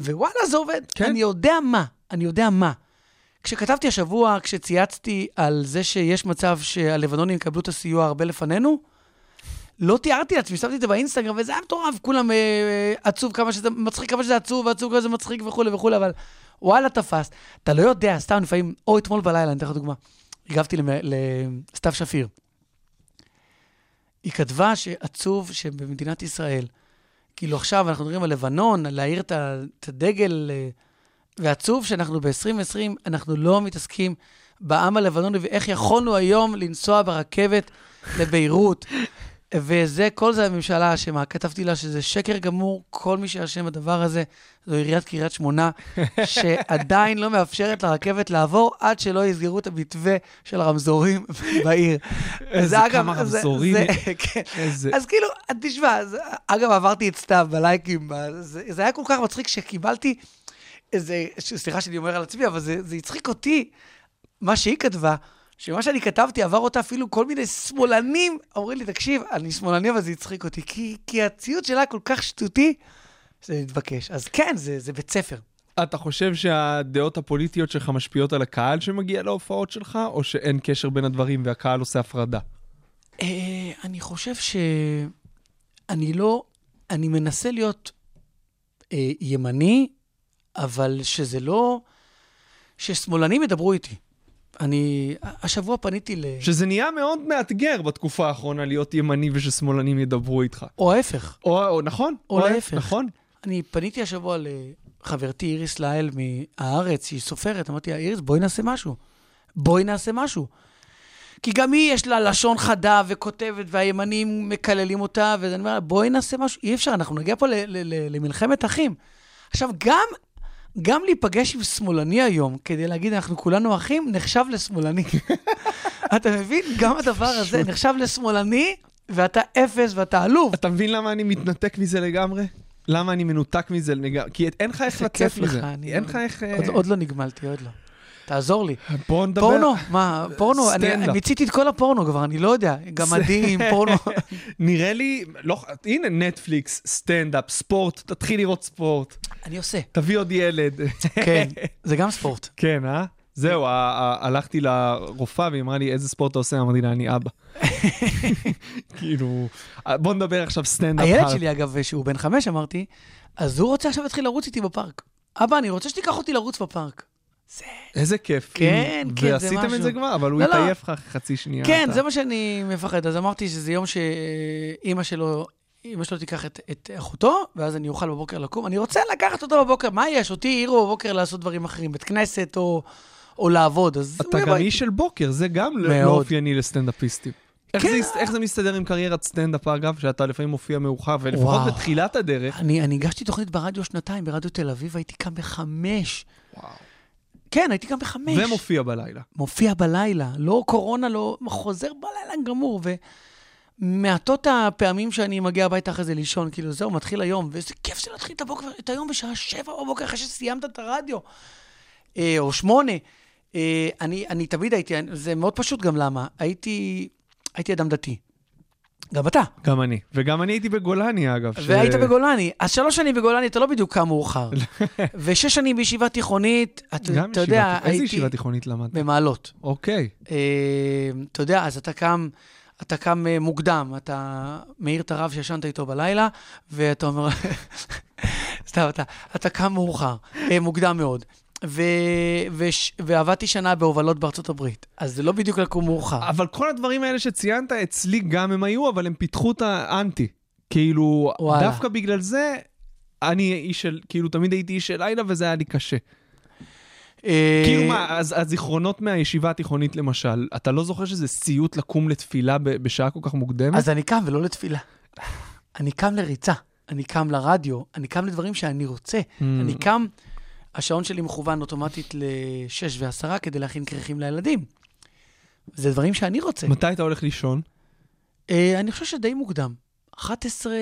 ווואלה, זה עובד. כן? אני יודע מה, אני יודע מה. כשכתבתי השבוע, כשצייצתי על זה שיש מצב שהלבנונים יקבלו את הסיוע הרבה לפנינו, לא תיארתי לעצמי, שמתי את זה באינסטגרם, וזה היה מטורף, כולם אה, עצוב כמה שזה מצחיק, כמה שזה עצוב, ועצוב כמה שזה מצחיק וכולי וכולי, אבל וואלה, תפס. אתה לא יודע, סתם לפעמים, או אתמול בלילה, אני אתן לך דוגמה. הגבתי לסתיו שפיר. היא כתבה שעצוב שבמדינת ישראל, כאילו עכשיו אנחנו מדברים על לבנון, על להאיר את הדגל, אה, ועצוב שאנחנו ב-2020, אנחנו לא מתעסקים בעם הלבנוני ואיך יכולנו היום לנסוע ברכבת לביירות. וזה, כל זה הממשלה אשמה. כתבתי לה שזה שקר גמור, כל מי שאשם בדבר הזה זו עיריית קריית שמונה, [LAUGHS] שעדיין לא מאפשרת לרכבת לעבור עד שלא יסגרו את המתווה של הרמזורים [LAUGHS] בעיר. איזה זה, אגב, כמה זה- רמזורים. זה- [LAUGHS] כן. איזה... אז כאילו, תשמע, אגב, עברתי את סתיו בלייקים, זה, זה היה כל כך מצחיק שקיבלתי איזה, סליחה שאני אומר על עצמי, אבל זה הצחיק אותי, מה שהיא כתבה, שמה שאני כתבתי עבר אותה אפילו כל מיני שמאלנים, אומרים לי, תקשיב, אני שמאלני, אבל זה הצחיק אותי, כי, כי הציוד שלה כל כך שטותי, זה מתבקש. אז כן, זה, זה בית ספר. אתה חושב שהדעות הפוליטיות שלך משפיעות על הקהל שמגיע להופעות שלך, או שאין קשר בין הדברים והקהל עושה הפרדה? אה, אני חושב שאני לא, אני מנסה להיות אה, ימני, אבל שזה לא, ששמאלנים ידברו איתי. אני, השבוע פניתי ל... שזה נהיה מאוד מאתגר בתקופה האחרונה להיות ימני וששמאלנים ידברו איתך. או ההפך. או, או נכון. או להפך. נכון. אני פניתי השבוע לחברתי איריס לאל מהארץ, שהיא סופרת, אמרתי לה, איריס, בואי נעשה משהו. בואי נעשה משהו. כי גם היא, יש לה לשון חדה וכותבת, והימנים מקללים אותה, ואני אומר לה, בואי נעשה משהו. אי אפשר, אנחנו נגיע פה ל- ל- ל- למלחמת אחים. עכשיו, גם, גם להיפגש עם שמאלני היום, כדי להגיד, אנחנו כולנו אחים, נחשב לשמאלני. [LAUGHS] אתה מבין? גם הדבר הזה נחשב לשמאלני, ואתה אפס ואתה עלוב. אתה מבין למה אני מתנתק מזה לגמרי? למה אני מנותק מזה לגמרי? כי אין לך איך לצאת מזה. אין לך איך... אה, עוד לא נגמלתי, עוד לא. תעזור לי. בוא נדבר... פורנו? מה, פורנו? אני סטנדאפ. מיציתי את כל הפורנו כבר, אני לא יודע. גמדים, פורנו. [LAUGHS] נראה לי, לא, הנה נטפליקס, סטנדאפ, ספורט, תתחיל לראות ספורט. אני עושה. תביא עוד ילד. [LAUGHS] כן, זה גם ספורט. כן, אה? זהו, הלכתי לרופאה והיא אמרה לי, איזה ספורט אתה עושה? אמרתי לה, אני אבא. [LAUGHS] כאילו, בוא נדבר עכשיו סטנדאפ. הילד. שלי, אגב, שהוא בן חמש, אמרתי, אז הוא רוצה עכשיו להתחיל לרוץ איתי בפארק. אבא, אני רוצה שתיקח אותי לרוץ בפארק. איזה כיף. כן, כן, זה ועשיתם את משהו. זה כבר? אבל הוא לא, לא. התעייף לך חצי שנייה. כן, זה מה שאני מפחד. אז אמרתי שזה יום שאימא שלו... אמא שלו תיקח את, את אחותו, ואז אני אוכל בבוקר לקום. אני רוצה לקחת אותו בבוקר, מה יש? אותי העירו בבוקר לעשות דברים אחרים, בית כנסת או, או לעבוד, אז... אתה גם איש של בוקר, זה גם לא. לא אופייני לסטנדאפיסטים. איך כן. זה- איך זה מסתדר עם קריירת סטנדאפ, אגב, שאתה לפעמים מופיע מאוחר, ולפחות וואו. בתחילת הדרך, אני, אני הגשתי תוכנית ברדיו שנתיים, ברדיו תל אביב, הייתי קם בחמש. כן, הייתי קם בחמש. ומופיע בלילה. מופיע בלילה, לא קורונה, לא... חוזר בלילה גמור, ומעטות הפעמים שאני מגיע הביתה אחרי זה לישון, כאילו, זהו, מתחיל היום, ואיזה כיף זה להתחיל את, הבוקר, את היום בשעה שבע בבוקר, אחרי שסיימת את הרדיו, אה, או שמונה. אה, אני, אני תמיד הייתי, זה מאוד פשוט גם למה, הייתי, הייתי אדם דתי. גם אתה. גם אני. וגם אני הייתי בגולני, אגב. ש- והיית בגולני. אז שלוש שנים בגולני, אתה לא בדיוק קם מאוחר. [LAUGHS] ושש שנים בישיבה תיכונית, אתה, גם אתה יודע, תיכ- איזה הייתי ישיבה תיכונית למדת? במעלות. אוקיי. אה, אתה יודע, אז אתה קם, אתה קם אה, מוקדם, אתה מעיר את הרב שישנת איתו בלילה, ואתה אומר, [LAUGHS] סתם, אתה, אתה קם מאוחר, אה, מוקדם מאוד. ו, וש, ועבדתי שנה בהובלות בארצות הברית, אז זה לא בדיוק לקום מאוחר. אבל כל הדברים האלה שציינת, אצלי גם הם היו, אבל הם פיתחו את האנטי. כאילו, וואלה. דווקא בגלל זה, אני איש של, כאילו, תמיד הייתי איש של לילה, וזה היה לי קשה. אה, כאילו מה, אז הזיכרונות מהישיבה התיכונית למשל, אתה לא זוכר שזה סיוט לקום לתפילה בשעה כל כך מוקדמת? אז אני קם ולא לתפילה. אני קם לריצה, אני קם לרדיו, אני קם לדברים שאני רוצה. Mm. אני קם, השעון שלי מכוון אוטומטית ל-6 ו-10 כדי להכין כריכים לילדים. זה דברים שאני רוצה. מתי אתה הולך לישון? אה, אני חושב שדי מוקדם. 11...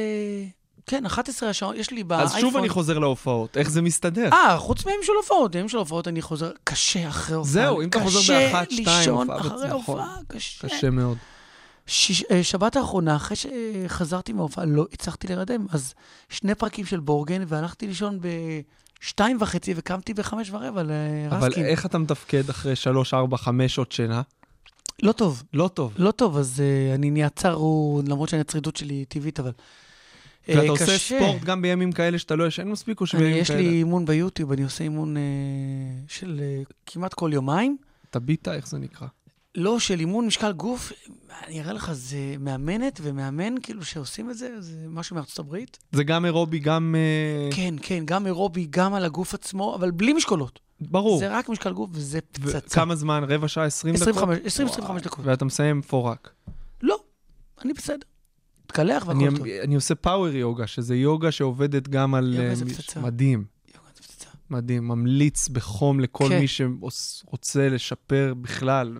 כן, 11 השעון, יש לי באייפון... אז שוב אני חוזר להופעות, איך זה מסתדר? אה, חוץ מימים של הופעות, ימים של הופעות אני חוזר קשה אחרי הופעה. זהו, אם אתה חוזר באחת, שתיים, קשה לישון אחרי נכון. הופעה, קשה. קשה מאוד. אה, שבת האחרונה, אחרי שחזרתי מההופעה, לא הצלחתי להירדם. אז שני פרקים של בורגן, והלכתי לישון בשתיים וחצי, וקמתי בחמש ורבע אבל לרסקין. איך אתה מתפקד אחרי שלוש, ארבע, חמש שעות שינה? לא טוב, לא טוב. לא טוב, אז uh, אני נהיה צרוד, למרות שהצרידות שלי היא טבעית, אבל... ואתה עושה קשה. ספורט גם בימים כאלה שאתה לא ישן מספיק, או שבימים יש כאלה? לי אימון ביוטיוב, אני עושה אימון uh, של uh, כמעט כל יומיים. טביטה, איך זה נקרא? לא, של אימון משקל גוף, אני אראה לך, זה מאמנת ומאמן, כאילו, שעושים את זה, זה משהו מארצות הברית. זה גם אירובי, גם... אה, כן, כן, גם אירובי, גם על הגוף עצמו, אבל בלי משקולות. ברור. זה רק משקל גוף וזה פצצה. וכמה זמן? רבע שעה, עשרים דקות? 25 20-25 וואי. דקות. ואתה מסיים פורק. לא, אני בסדר. תקלח אני, והכל טוב. אני עושה פאוור יוגה, שזה יוגה שעובדת גם על... יוגה אה, זה פצצה. מדהים, יוגה, זה פצצה. מדהים. ממליץ בחום לכל כן. מי שרוצה לשפר בכלל.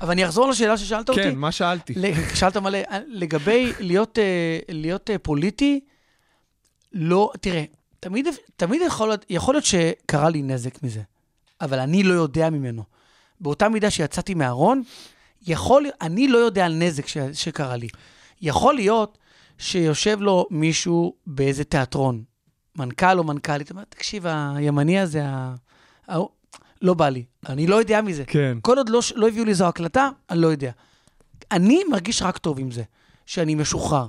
אבל אני אחזור לשאלה ששאלת אותי. כן, מה שאלתי? שאלת מלא, לגבי להיות, אה, להיות אה, פוליטי, לא, תראה, תמיד, תמיד יכול, יכול להיות שקרה לי נזק מזה, אבל אני לא יודע ממנו. באותה מידה שיצאתי מהארון, יכול, אני לא יודע על נזק ש, שקרה לי. יכול להיות שיושב לו מישהו באיזה תיאטרון, מנכ"ל או מנכ"לית, אומר, תקשיב, הימני הזה. לא בא לי. אני לא יודע מזה. כן. כל עוד לא, לא הביאו לי זו הקלטה, אני לא יודע. אני מרגיש רק טוב עם זה, שאני משוחרר.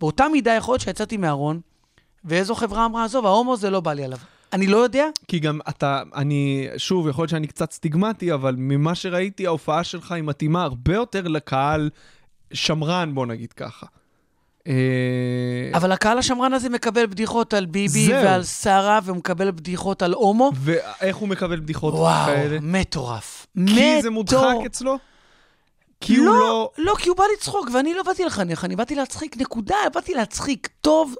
באותה מידה יכול להיות שיצאתי מהארון, ואיזו חברה אמרה, עזוב, ההומו זה לא בא לי עליו. אני לא יודע, כי גם אתה, אני, שוב, יכול להיות שאני קצת סטיגמטי, אבל ממה שראיתי, ההופעה שלך היא מתאימה הרבה יותר לקהל שמרן, בוא נגיד ככה. אה, אבל הקהל השמרן הזה מקבל בדיחות על ביבי זהו. ועל שרה, והוא מקבל בדיחות על הומו. ואיך הוא מקבל בדיחות וואו, כאלה? מטורף. כי זה מודחק מטור- אצלו? כי הוא לא... לא, כי הוא בא לצחוק, ואני לא באתי לחנך, אני באתי להצחיק, נקודה, באתי להצחיק. טוב,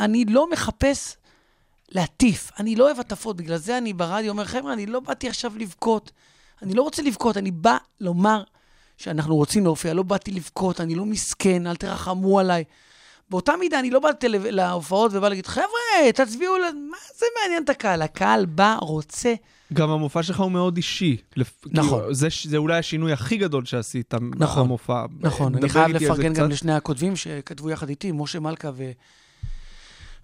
אני לא מחפש להטיף, אני לא אוהב הטפות, בגלל זה אני ברדיו אומר, חבר'ה, אני לא באתי עכשיו לבכות. אני לא רוצה לבכות, אני בא לומר שאנחנו רוצים להופיע, לא באתי לבכות, אני לא מסכן, אל תרחמו עליי. באותה מידה, אני לא באתי להופעות ובא להגיד, חבר'ה, תצביעו, מה זה מעניין את הקהל? הקהל בא, רוצה. גם המופע שלך הוא מאוד אישי. לפ- נכון. כאילו, זה, זה אולי השינוי הכי גדול שעשית נכון, במופע. נכון, אני חייב לפרגן גם קצת. לשני הכותבים שכתבו יחד איתי, משה מלכה ו...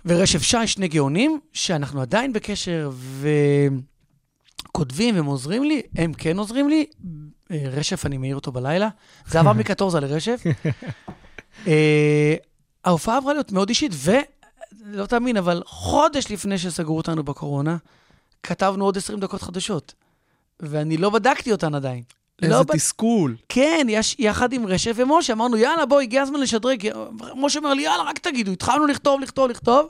ורשף שי, שני גאונים, שאנחנו עדיין בקשר וכותבים והם עוזרים לי, הם כן עוזרים לי. אה, רשף, אני מעיר אותו בלילה. זה עבר מקטורזה לרשף. אה, ההופעה עברה להיות מאוד אישית, ולא תאמין, אבל חודש לפני שסגרו אותנו בקורונה, כתבנו עוד 20 דקות חדשות. ואני לא בדקתי אותן עדיין. איזה לא בד- תסכול. כן, יש, יחד עם רשף ומשה, אמרנו, יאללה, בוא, הגיע הזמן לשדרג. משה אומר לי, יאללה, רק תגידו, התחלנו לכתוב, לכתוב, לכתוב,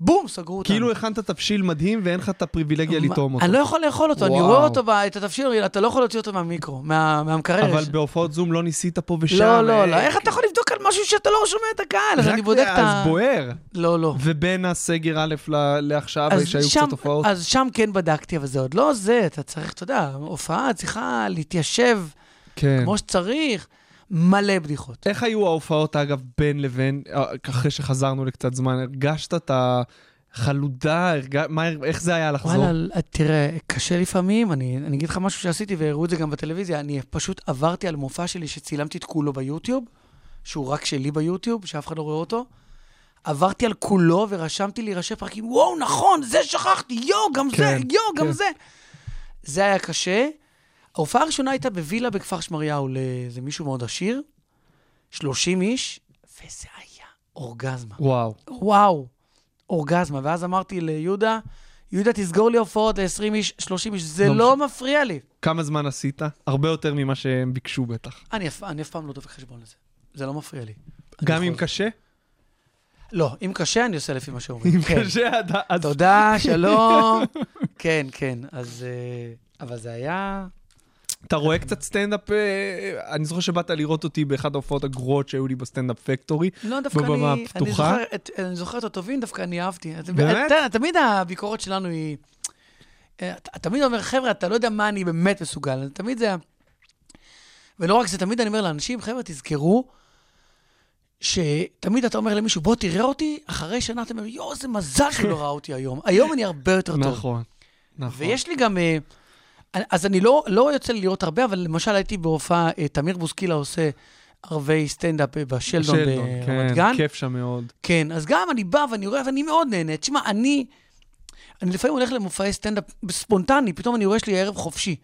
בום, סגרו אותנו. כאילו הכנת תבשיל מדהים ואין לך את הפריבילגיה לטעום אותו. אני לא יכול לאכול אותו, אני. רואה אותו, את התבשיל, אתה לא יכול להוציא אותו מהמיקרו, מה- מהמקרר. אבל בהופעות זום לא ניסית פה ושם. לא, לא, לא, איך אתה יכול לבדוק על משהו שאתה לא שומע את הקהל? אז אני בודק את ה... אז בוער. לא, לא. ובין הסגר א' לעכשיו, שהיו קצת הופעות. אז שם כן בדקתי, אבל זה עוד לא זה, אתה צריך, אתה יודע, הופעה צריכה להתיישב כן. כמו שצריך, מלא בדיחות. איך היו ההופעות, אגב, בין לבין, אה, אחרי שחזרנו לקצת זמן? הרגשת את החלודה? הרג- מה- איך זה היה לחזור? וואלה, תראה, קשה לפעמים, אני, אני אגיד לך משהו שעשיתי והראו את זה גם בטלוויזיה, אני פשוט עברתי על מופע שלי שצילמתי את כולו ביוטיוב, שהוא רק שלי ביוטיוב, שאף אחד לא רואה אותו. עברתי על כולו ורשמתי לי ראשי פרקים, וואו, נכון, זה שכחתי, יואו, גם זה, כן, יואו, גם כן. זה. זה היה קשה. ההופעה הראשונה הייתה בווילה בכפר שמריהו לאיזה מישהו מאוד עשיר, 30 איש, וזה היה אורגזמה. וואו. וואו, אורגזמה. ואז אמרתי ליהודה, יהודה, תסגור לי הופעות ל-20 איש, 30 איש, זה לא לא מפריע לי. כמה זמן עשית? הרבה יותר ממה שהם ביקשו בטח. אני אני אף פעם לא דופק חשבון לזה. זה לא מפריע לי. גם אם קשה? לא, אם קשה, אני עושה לפי מה שאומרים. אם כן. קשה, אתה- אז... תודה, שלום. [LAUGHS] כן, כן, אז... אה, אבל זה היה... אתה רואה קצת סטנדאפ, אה, אני זוכר שבאת לראות אותי באחת ההופעות הגרועות שהיו לי בסטנדאפ פקטורי. לא, דווקא בבמה אני... אני הפתוחה? אני זוכר את הטובים, דווקא אני אהבתי. באמת? תמיד הביקורת שלנו היא... אה, אתה תמיד אומר, חבר'ה, אתה לא יודע מה אני באמת מסוגל. תמיד זה... ולא רק זה, תמיד אני אומר לאנשים, חבר'ה, תזכרו שתמיד אתה אומר למישהו, בוא תראה אותי, אחרי שנה אתה אומר, יואו, איזה מזל שהוא לא ראה אותי היום. היום אני הרבה יותר טוב. נכון, נכון. ויש לי גם... אה, אז אני לא, לא יוצא לי לראות הרבה, אבל למשל הייתי בהופעה, אה, תמיר בוסקילה עושה ערבי סטנדאפ אה, בשלדון שלדון, ברמת כן, גן. כיף שם מאוד. כן, אז גם אני בא ואני רואה ואני מאוד נהנה. תשמע, אני, אני לפעמים הולך למופעי סטנדאפ ספונטני, פתאום אני רואה שיש לי ערב חופשי.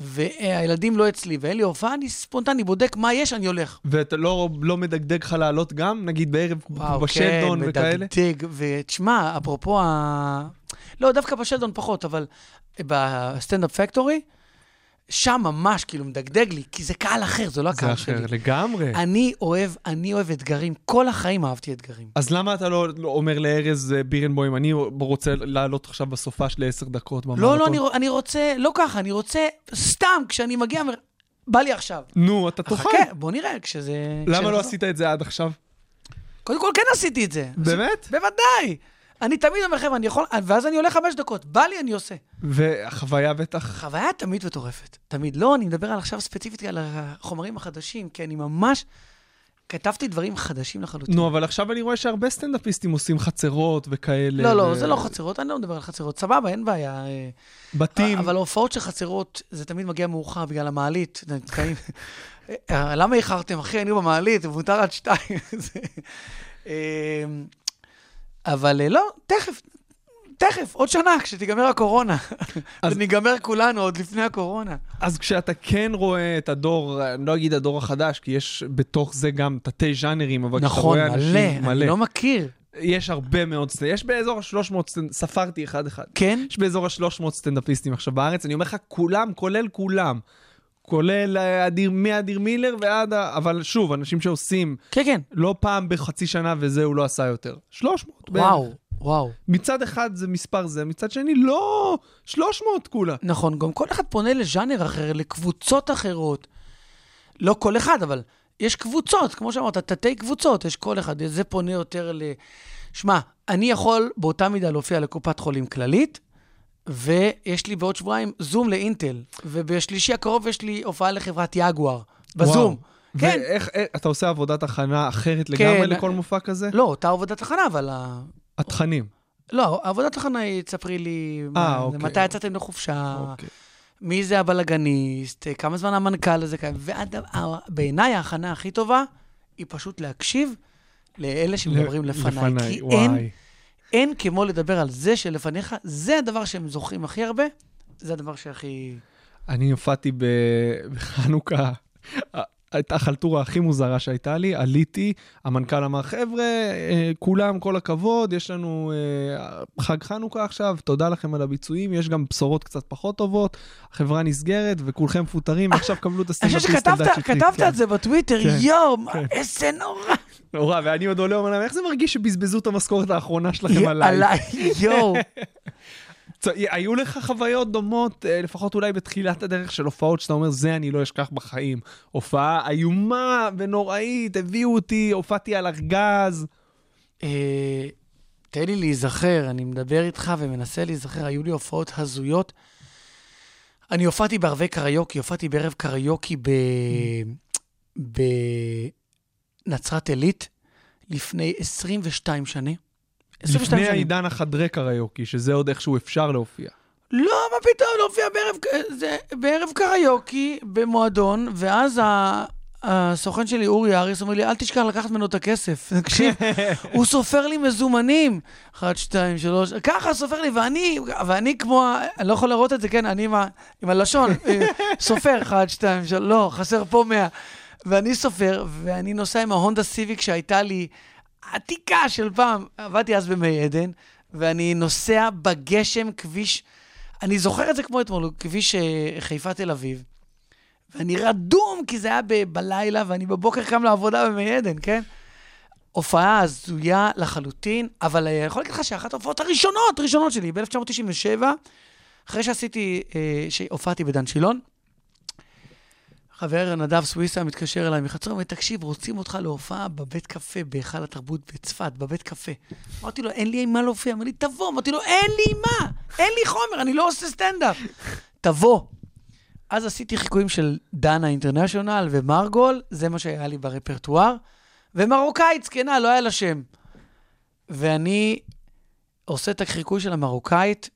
והילדים לא אצלי, ואין לי הופעה, אני ספונטני, בודק מה יש, אני הולך. ואתה לא, לא מדגדג לך לעלות גם? נגיד בערב וואו, בשלדון כן, וכאלה? מדגדג. ותשמע, אפרופו ה... לא, דווקא בשלדון פחות, אבל בסטנדאפ פקטורי, שם ממש כאילו מדגדג לי, כי זה קהל אחר, זה לא זה הקהל אחר, שלי. לגמרי. אני אוהב, אני אוהב אתגרים. כל החיים אהבתי אתגרים. אז למה אתה לא לא אומר לארז אה, בירנבוים, אני רוצה לעלות עכשיו בסופה של עשר דקות במרתון? לא, לא, אני, אני רוצה, לא ככה, אני רוצה סתם, כשאני מגיע, בא לי עכשיו. נו, אתה תוכל. חכה, בוא נראה, כשזה... למה כשנחזור. לא עשית את זה עד עכשיו? קודם כל, כן עשיתי את זה. באמת? בוודאי. אני תמיד אומר, חבר'ה, אני יכול, ואז אני הולך חמש דקות, בא לי, אני עושה. והחוויה בטח... חוויה תמיד מטורפת. תמיד. לא, אני מדבר על עכשיו ספציפית על החומרים החדשים, כי אני ממש... כתבתי דברים חדשים לחלוטין. נו, אבל עכשיו אני רואה שהרבה סטנדאפיסטים עושים חצרות וכאלה. לא, לא, ו- זה לא חצרות, אני לא מדבר על חצרות. סבבה, אין בעיה. אה, בתים. אבל ההופעות של חצרות, זה תמיד מגיע מאוחר בגלל המעלית. אה, למה איחרתם, אחי? אני במעלית, מותר עד שתיים. [LAUGHS] אבל אה, לא, תכף, תכף, עוד שנה, כשתיגמר הקורונה. [LAUGHS] אז- וניגמר כולנו עוד לפני הקורונה. אז כשאתה כן רואה את הדור, אני לא אגיד הדור החדש, כי יש בתוך זה גם תתי ז'אנרים, אבל כשאתה נכון, רואה מלא, אנשים, אני לא מכיר. יש הרבה מאוד יש באזור ה-300, ספרתי אחד-אחד. כן? יש באזור ה-300 סטנדאפיסטים עכשיו בארץ, אני אומר לך, כולם, כולל כולם. כולל אדיר, מאדיר מילר ועד ה... אבל שוב, אנשים שעושים כן, כן. לא פעם בחצי שנה וזה הוא לא עשה יותר. 300 בערך. וואו, וואו. מצד אחד זה מספר זה, מצד שני לא 300 כולה. נכון, גם כל אחד פונה לז'אנר אחר, לקבוצות אחרות. לא כל אחד, אבל יש קבוצות, כמו שאמרת, תתי קבוצות, יש כל אחד. זה פונה יותר ל... שמע, אני יכול באותה מידה להופיע לקופת חולים כללית, ויש לי בעוד שבועיים זום לאינטל, ובשלישי הקרוב יש לי הופעה לחברת יגואר, בזום. וואו. כן. ואיך, איך- אתה עושה עבודת הכנה אחרת כן. לגמרי לכל מופע כזה? לא, אותה עבודת הכנה, אבל... התכנים. לא, עבודת הכנה היא, תספרי לי, מה- אוקיי. מתי יצאתם לחופשה, אוקיי. מי זה הבלאגניסט, כמה זמן המנכ"ל הזה קיים, ובעיניי ההכנה הכי טובה היא פשוט להקשיב לאלה שמדברים לפניי. כי אין, וואי. אין כמו לדבר על זה שלפניך, זה הדבר שהם זוכרים הכי הרבה, זה הדבר שהכי... אני הופעתי בחנוכה. הייתה החלטורה הכי מוזרה שהייתה לי, עליתי, המנכ"ל אמר, חבר'ה, אה, כולם, כל הכבוד, יש לנו אה, חג חנוכה עכשיו, תודה לכם על הביצועים, יש גם בשורות קצת פחות טובות, החברה נסגרת וכולכם מפוטרים, ועכשיו קבלו את אני חושב הסטנדאפיסט שכתבת אלדד שטרית. כתבת כן. את זה בטוויטר, כן, יואו, מה- כן. איזה נורא. נורא, ואני עוד עולה, אומר להם, איך זה מרגיש שבזבזו את המשכורת האחרונה שלכם עליי? עליי, יואו. [LAUGHS] היו לך חוויות דומות, אה, לפחות אולי בתחילת הדרך של הופעות, שאתה אומר, זה אני לא אשכח בחיים. הופעה איומה ונוראית, הביאו אותי, הופעתי על ארגז. אה, תן לי להיזכר, אני מדבר איתך ומנסה להיזכר, היו לי הופעות הזויות. אני הופעתי בערבי קריוקי, הופעתי בערב קריוקי ב... בנצרת עילית לפני 22 שנים. 22 לפני. העידן החדרי קריוקי, שזה עוד איכשהו אפשר להופיע. לא, מה פתאום, להופיע בערב, זה, בערב קריוקי במועדון, ואז ה... הסוכן שלי, אורי אריס, אומר לי, אל תשכח לקחת ממנו את הכסף. [LAUGHS] תקשיב, הוא סופר לי מזומנים. אחת, שתיים, שלוש, ככה סופר לי, ואני, ואני כמו, אני לא יכול להראות את זה, כן, אני עם, ה, עם הלשון, [LAUGHS] אה, סופר, אחת, שתיים, שלוש, לא, חסר פה מאה. ואני סופר, ואני נוסע עם ההונדה סיביק שהייתה לי עתיקה של פעם, עבדתי אז במי עדן, ואני נוסע בגשם, כביש, אני זוכר את זה כמו אתמול, כביש אה, חיפה תל אביב. ואני רדום, כי זה היה ב- בלילה, ואני בבוקר קם לעבודה במי עדן, כן? הופעה הזויה לחלוטין, אבל אה, אני יכול להגיד לך שאחת ההופעות הראשונות, ראשונות שלי, ב-1997, אחרי שעשיתי, אה, שהופעתי בדן שילון, חבר נדב סוויסה מתקשר אליי מחצור, ואומר, תקשיב, רוצים אותך להופעה בבית קפה, בהיכל התרבות בצפת, בבית קפה. אמרתי לו, אין לי עם מה להופיע. אמר לי, תבוא. אמרתי לו, אין לי מה, אין לי חומר, אני לא עושה סטנדאפ. תבוא. אז עשיתי חיקויים של דנה אינטרנשיונל ומרגול, זה מה שהיה לי ברפרטואר, ומרוקאית זקנה, לא היה לה שם. ואני עושה את החיקוי של המרוקאית,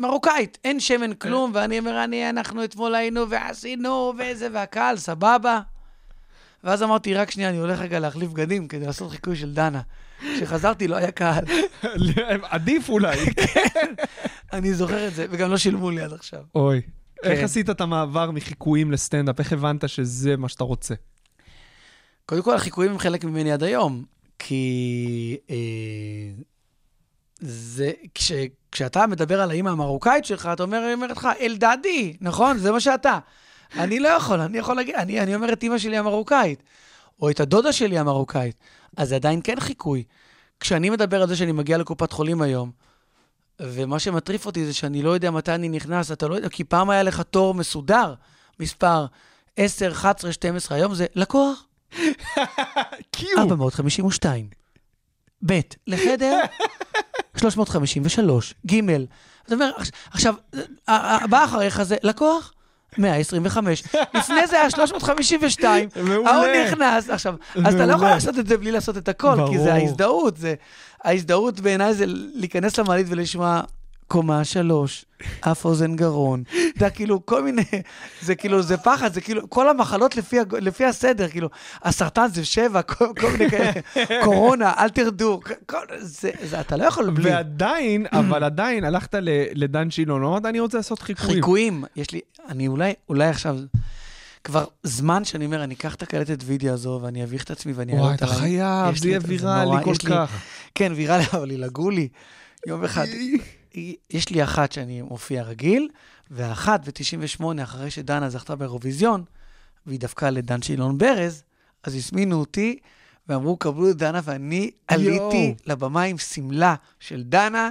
מרוקאית, אין שמן כלום, ואני אומר, אני, אנחנו אתמול היינו ועשינו וזה, והקהל, סבבה. ואז אמרתי, רק שנייה, אני הולך רגע להחליף בגדים כדי לעשות חיקוי של דנה. כשחזרתי לא היה קהל. [LAUGHS] עדיף אולי. [LAUGHS] אני זוכר את זה, וגם לא שילמו לי עד עכשיו. אוי. איך כן. עשית את המעבר מחיקויים לסטנדאפ? איך הבנת שזה מה שאתה רוצה? קודם כל, החיקויים הם חלק ממני עד היום, כי אה, זה, כש, כשאתה מדבר על האימא המרוקאית שלך, אתה אומר, היא אומרת לך, אלדדי, נכון? זה מה שאתה. אני לא יכול, אני יכול להגיד, אני, אני אומר את אימא שלי המרוקאית, או את הדודה שלי המרוקאית, אז זה עדיין כן חיקוי. כשאני מדבר על זה שאני מגיע לקופת חולים היום, ומה שמטריף אותי זה שאני לא יודע מתי אני נכנס, אתה לא יודע, כי פעם היה לך תור מסודר, מספר 10, 11, 12, היום זה לקוח [LAUGHS] קיו. 452. ב', לחדר 353. ג', זאת אומרת, עכשיו, הבא אחריך זה לקוח 125. לפני זה היה 352. מעולה. ההוא נכנס. עכשיו, אז אתה לא יכול. לעשות את זה בלי לעשות את הכל, כי. זה ההזדהות. זה- ההזדהות בעיניי זה להיכנס למעלית ולשמוע קומה שלוש, אף אוזן גרון. אתה יודע, כאילו, כל מיני, זה כאילו, זה פחד, זה כאילו, כל המחלות לפי, לפי הסדר, כאילו, הסרטן זה שבע, כל, כל מיני כאלה, קורונה, אל תרדו, כל, זה, זה, אתה לא יכול בלי. ועדיין, אבל עדיין, הלכת ל- לדן שילון, אמרת, אני רוצה לעשות חיקויים. חיקויים, יש לי, אני אולי, אולי עכשיו, כבר זמן שאני אומר, אני אקח את הקלטת וידאו הזו ואני אביך את עצמי ואני אעלה וואי, אותה. אתה ל- חייב, זה יהיה ויראלי כל כך. כן, ויראלי, אבל ילעגו לי. יום אחד, [LAUGHS] יש לי אחת שאני מופיע רגיל, ואחת ב-98, אחרי שדנה זכתה באירוויזיון, והיא דווקא לדן שילון ברז, אז הזמינו אותי, ואמרו, קבלו את דנה, ואני עליתי לבמה עם שמלה של דנה,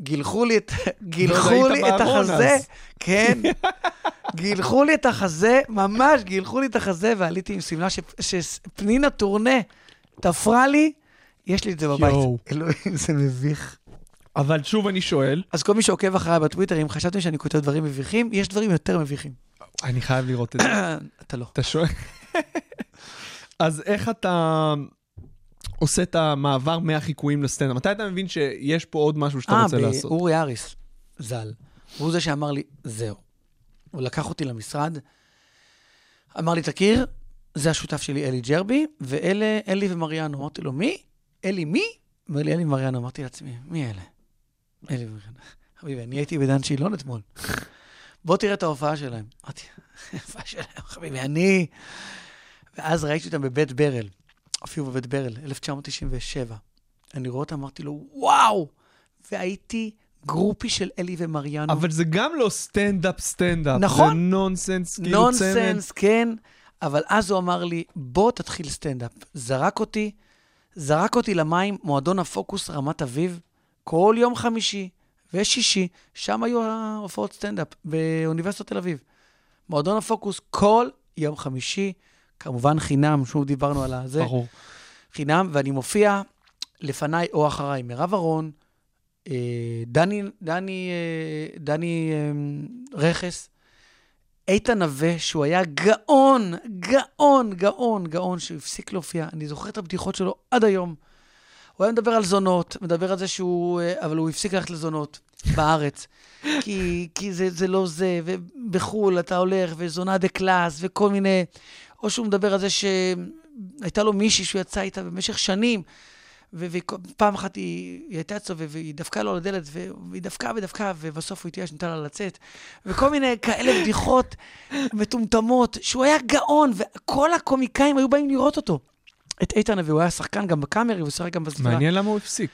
גילחו לי את, [LAUGHS] גילחו לי את החזה, אז. כן, [LAUGHS] גילחו לי את החזה, ממש גילחו לי את החזה, ועליתי עם שמלה ש- שפנינה טורנה תפרה לי, יש לי את זה בבית. אלוהים, זה מביך. אבל שוב אני שואל, אז כל מי שעוקב אחריי בטוויטר, אם חשבתם שאני כותב דברים מביכים, יש דברים יותר מביכים. אני חייב לראות את זה. [CLEARS THROAT] אתה לא. אתה שואל? [LAUGHS] אז איך אתה עושה את המעבר מהחיקויים לסטנדאפ? מתי אתה מבין שיש פה עוד משהו שאתה רוצה אה, לעשות? אורי אריס, ז"ל. הוא זה שאמר לי, זהו. הוא לקח אותי למשרד, אמר לי, תכיר, זה השותף שלי, אלי ג'רבי, ואלה, אלי ומריאנו. אמרתי לו, מי? אלי מי? אומר לי, אלי ומריאנו. אמרתי לעצמי, מי אלה? אלי ומריאנו. חביבי, אני הייתי בדן שילון אתמול. בוא תראה את ההופעה שלהם. אמרתי, ההופעה שלהם, חביבי, אני... ואז ראיתי אותם בבית ברל, הופיעו בבית ברל, 1997. אני רואה אותם, אמרתי לו, וואו! והייתי גרופי של אלי ומריאנו. אבל זה גם לא סטנדאפ סטנדאפ. נכון. זה נונסנס, כאילו צמד. נונסנס, כן, אבל אז הוא אמר לי, בוא תתחיל סטנדאפ. זרק אותי, זרק אותי למים, מועדון הפוקוס רמת אביב, כל יום חמישי ושישי, שם היו ההופעות סטנדאפ, באוניברסיטת תל אביב. מועדון הפוקוס כל יום חמישי, כמובן חינם, שוב דיברנו על הזה. ברור. חינם, ואני מופיע לפניי או אחריי מירב אהרון, אה, דני, דני, אה, דני אה, רכס, איתן נווה, שהוא היה גאון, גאון, גאון, גאון, שהפסיק להופיע. אני זוכר את הבדיחות שלו עד היום. הוא היה מדבר על זונות, מדבר על זה שהוא... אה, אבל הוא הפסיק ללכת לזונות בארץ. [LAUGHS] כי, כי זה, זה לא זה, ובחו"ל אתה הולך, וזונה דה קלאס, וכל מיני... או שהוא מדבר על זה שהייתה לו מישהי שהוא יצא איתה במשך שנים, ופעם אחת היא, היא הייתה אצלו, והיא דפקה לו על הדלת, והיא דפקה ודפקה, ובסוף הוא התייאש, נתן לה לצאת. וכל מיני כאלה בדיחות מטומטמות, שהוא היה גאון, וכל הקומיקאים היו באים לראות אותו. את איתן אבי, הוא היה שחקן גם בקאמרי, הוא שיחק גם בסדרה. מעניין למה הוא הפסיק.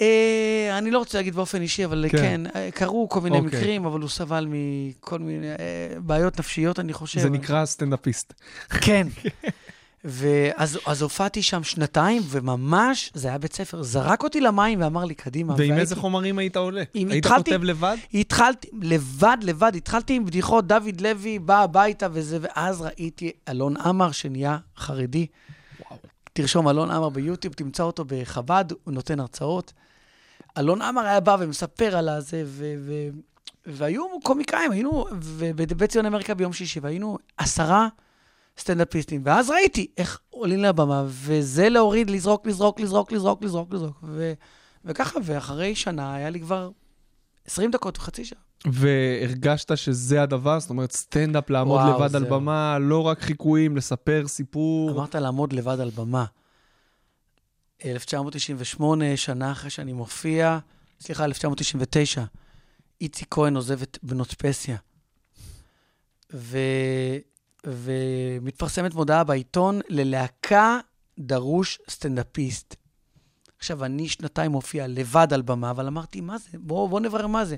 אה, אני לא רוצה להגיד באופן אישי, אבל כן. כן, אה, קרו כל מיני אוקיי. מקרים, אבל הוא סבל מכל מיני אה, בעיות נפשיות, אני חושב. זה נקרא סטנדאפיסט. כן. [LAUGHS] ואז אז הופעתי שם שנתיים, וממש, זה היה בית ספר, זרק אותי למים ואמר לי, קדימה. ועם והייתי- איזה חומרים היית עולה? היית התחלתי- כותב לבד? התחלתי, לבד, לבד, התחלתי עם בדיחות, דוד לוי בא הביתה וזה, ואז ראיתי אלון עמר שנהיה חרדי. תרשום אלון עמר ביוטיוב, תמצא אותו בחב"ד, הוא נותן הרצאות. אלון עמר היה בא ומספר על הזה, ו- ו- והיו קומיקאים, היינו, ובבית ציון אמריקה ביום שישי, והיינו עשרה סטנדאפיסטים, ואז ראיתי איך עולים לבמה, וזה להוריד, לזרוק, לזרוק, לזרוק, לזרוק, לזרוק, לזרוק, ו- וככה, ואחרי שנה היה לי כבר 20 דקות, חצי שעה. והרגשת שזה הדבר? זאת אומרת, סטנדאפ, לעמוד וואו, לבד על זהו. במה, לא רק חיקויים, לספר סיפור. אמרת לעמוד לבד על במה. 1998, שנה אחרי שאני מופיע, סליחה, 1999, איציק כהן עוזב את בנות פסיה. ו... ומתפרסמת מודעה בעיתון, ללהקה דרוש סטנדאפיסט. עכשיו, אני שנתיים מופיע לבד על במה, אבל אמרתי, מה זה? בואו בוא נברר מה זה.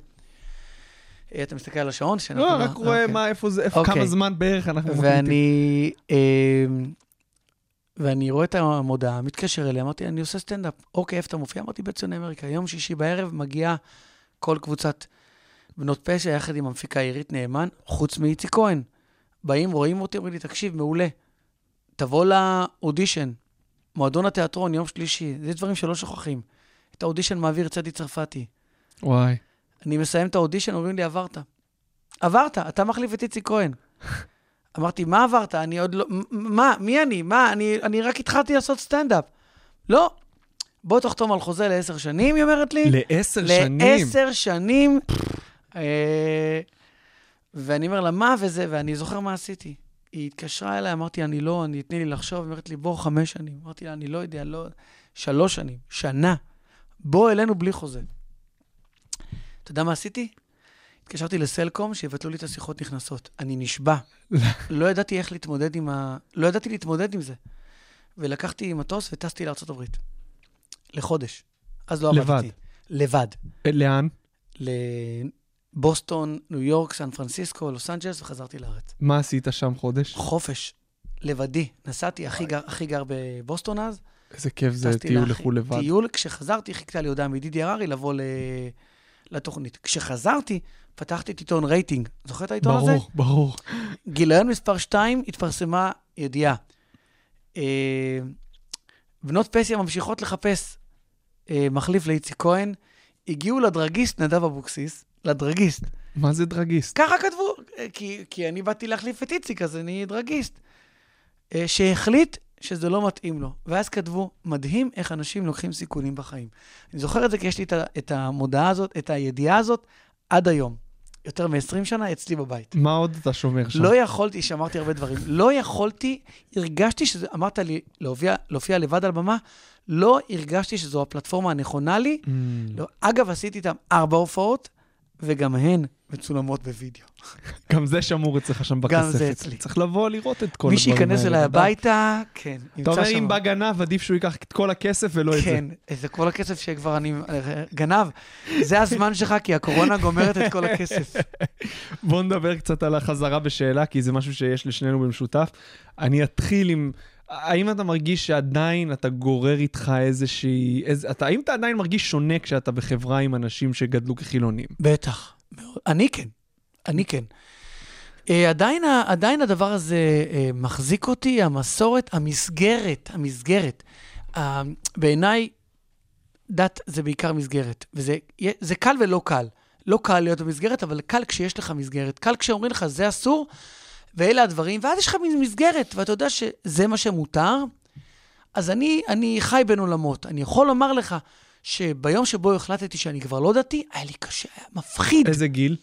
אה, אתה מסתכל על השעון? לא, רק רואה אוקיי. מה, איפה זה, איפה, אוקיי. כמה זמן בערך אנחנו מקליטים. ואני, אה, ואני רואה את המודעה, מתקשר אליה, אמרתי, אני עושה סטנדאפ. אוקיי, איפה אתה מופיע? אמרתי, בית ציוני אמריקה. יום שישי בערב מגיעה כל קבוצת בנות פשע, יחד עם המפיקה עירית נאמן, חוץ מאיציק כהן. באים, רואים אותי, אומרים לי, תקשיב, מעולה. תבוא לאודישן, מועדון התיאטרון, יום שלישי. זה דברים שלא שוכחים. את האודישן מעביר צדי צרפתי. וואי. אני מסיים את האודישן, אומרים לי, עברת. עברת, אתה מחליף את איציק כהן. אמרתי, מה עברת? אני עוד לא... מה? מי אני? מה? אני, אני רק התחלתי לעשות סטנדאפ. לא. בוא תחתום על חוזה לעשר שנים, היא אומרת לי. לעשר שנים. לעשר שנים. אה, ואני אומר לה, מה וזה? ואני זוכר מה עשיתי. היא התקשרה אליי, אמרתי, אני לא, אני, תני לי לחשוב. היא אומרת לי, בוא, חמש שנים. אמרתי לה, אני לא יודע, לא... שלוש שנים, שנה. בוא אלינו בלי חוזה. אתה יודע מה עשיתי? התקשרתי לסלקום, שיבטלו לי את השיחות נכנסות. אני נשבע. לא ידעתי איך להתמודד עם ה... לא ידעתי להתמודד עם זה. ולקחתי מטוס וטסתי לארה"ב. לחודש. אז לא לבד. עבדתי. לבד. אה, לאן? לבוסטון, ניו יורק, סן פרנסיסקו, לוס אנג'לס, וחזרתי לארץ. מה עשית שם חודש? חופש, לבדי. נסעתי, אחי גר, אחי גר בבוסטון אז. איזה כיף זה טיול לחו"ל לבד. טיול, כשחזרתי, חיכתה לי הודעה מדידי הררי לבוא ל... לתוכנית. כשחזרתי, פתחתי את עיתון רייטינג. זוכר את העיתון הזה? ברור, ברור. גיליון מספר 2, התפרסמה ידיעה. אה, בנות פסיה ממשיכות לחפש אה, מחליף לאיציק כהן. הגיעו לדרגיסט נדב אבוקסיס, לדרגיסט. מה זה דרגיסט? ככה כתבו, אה, כי, כי אני באתי להחליף את איציק, אז אני דרגיסט. אה, שהחליט שזה לא מתאים לו. ואז כתבו, מדהים איך אנשים לוקחים סיכונים בחיים. אני זוכר את זה כי יש לי את, המודעה הזאת, את הידיעה הזאת, עד היום. יותר מ-20 שנה אצלי בבית. מה עוד אתה שומר שם? לא יכולתי, שמרתי הרבה דברים, לא יכולתי, הרגשתי שזה, אמרת לי, להופיע, להופיע לבד על במה, לא הרגשתי שזו הפלטפורמה הנכונה לי. Mm. לא, אגב, עשיתי איתם ארבע הופעות, וגם הן מצולמות בווידאו. [LAUGHS] גם זה שמור אצלך שם בכספת. גם זה אצלי. צריך לבוא לראות את כל מי הדברים האלה. שייכנס אליי. הביתה, כן, אתה אומר. אם בא גנב, עדיף שהוא ייקח את כל הכסף ולא את זה. כן, זה כל הכסף שכבר אני... גנב, זה הזמן שלך, כי הקורונה גומרת את כל הכסף. [LAUGHS] בואו נדבר קצת על החזרה בשאלה, כי זה משהו שיש לשנינו במשותף. אני אתחיל עם... האם אתה מרגיש שעדיין אתה גורר איתך איזושהי... איזה, אתה, האם אתה עדיין מרגיש שונה כשאתה בחברה עם אנשים שגדלו כחילונים? בטח. אני כן, אני כן. Uh, עדיין, עדיין הדבר הזה uh, מחזיק אותי, המסורת, המסגרת, המסגרת. Uh, בעיניי, דת זה בעיקר מסגרת, וזה זה קל ולא קל. לא קל להיות במסגרת, אבל קל כשיש לך מסגרת. קל כשאומרים לך, זה אסור, ואלה הדברים, ואז יש לך מין מסגרת, ואתה יודע שזה מה שמותר. אז אני, אני חי בין עולמות. אני יכול לומר לך שביום שבו החלטתי שאני כבר לא דתי, היה לי קשה, היה מפחיד. איזה גיל?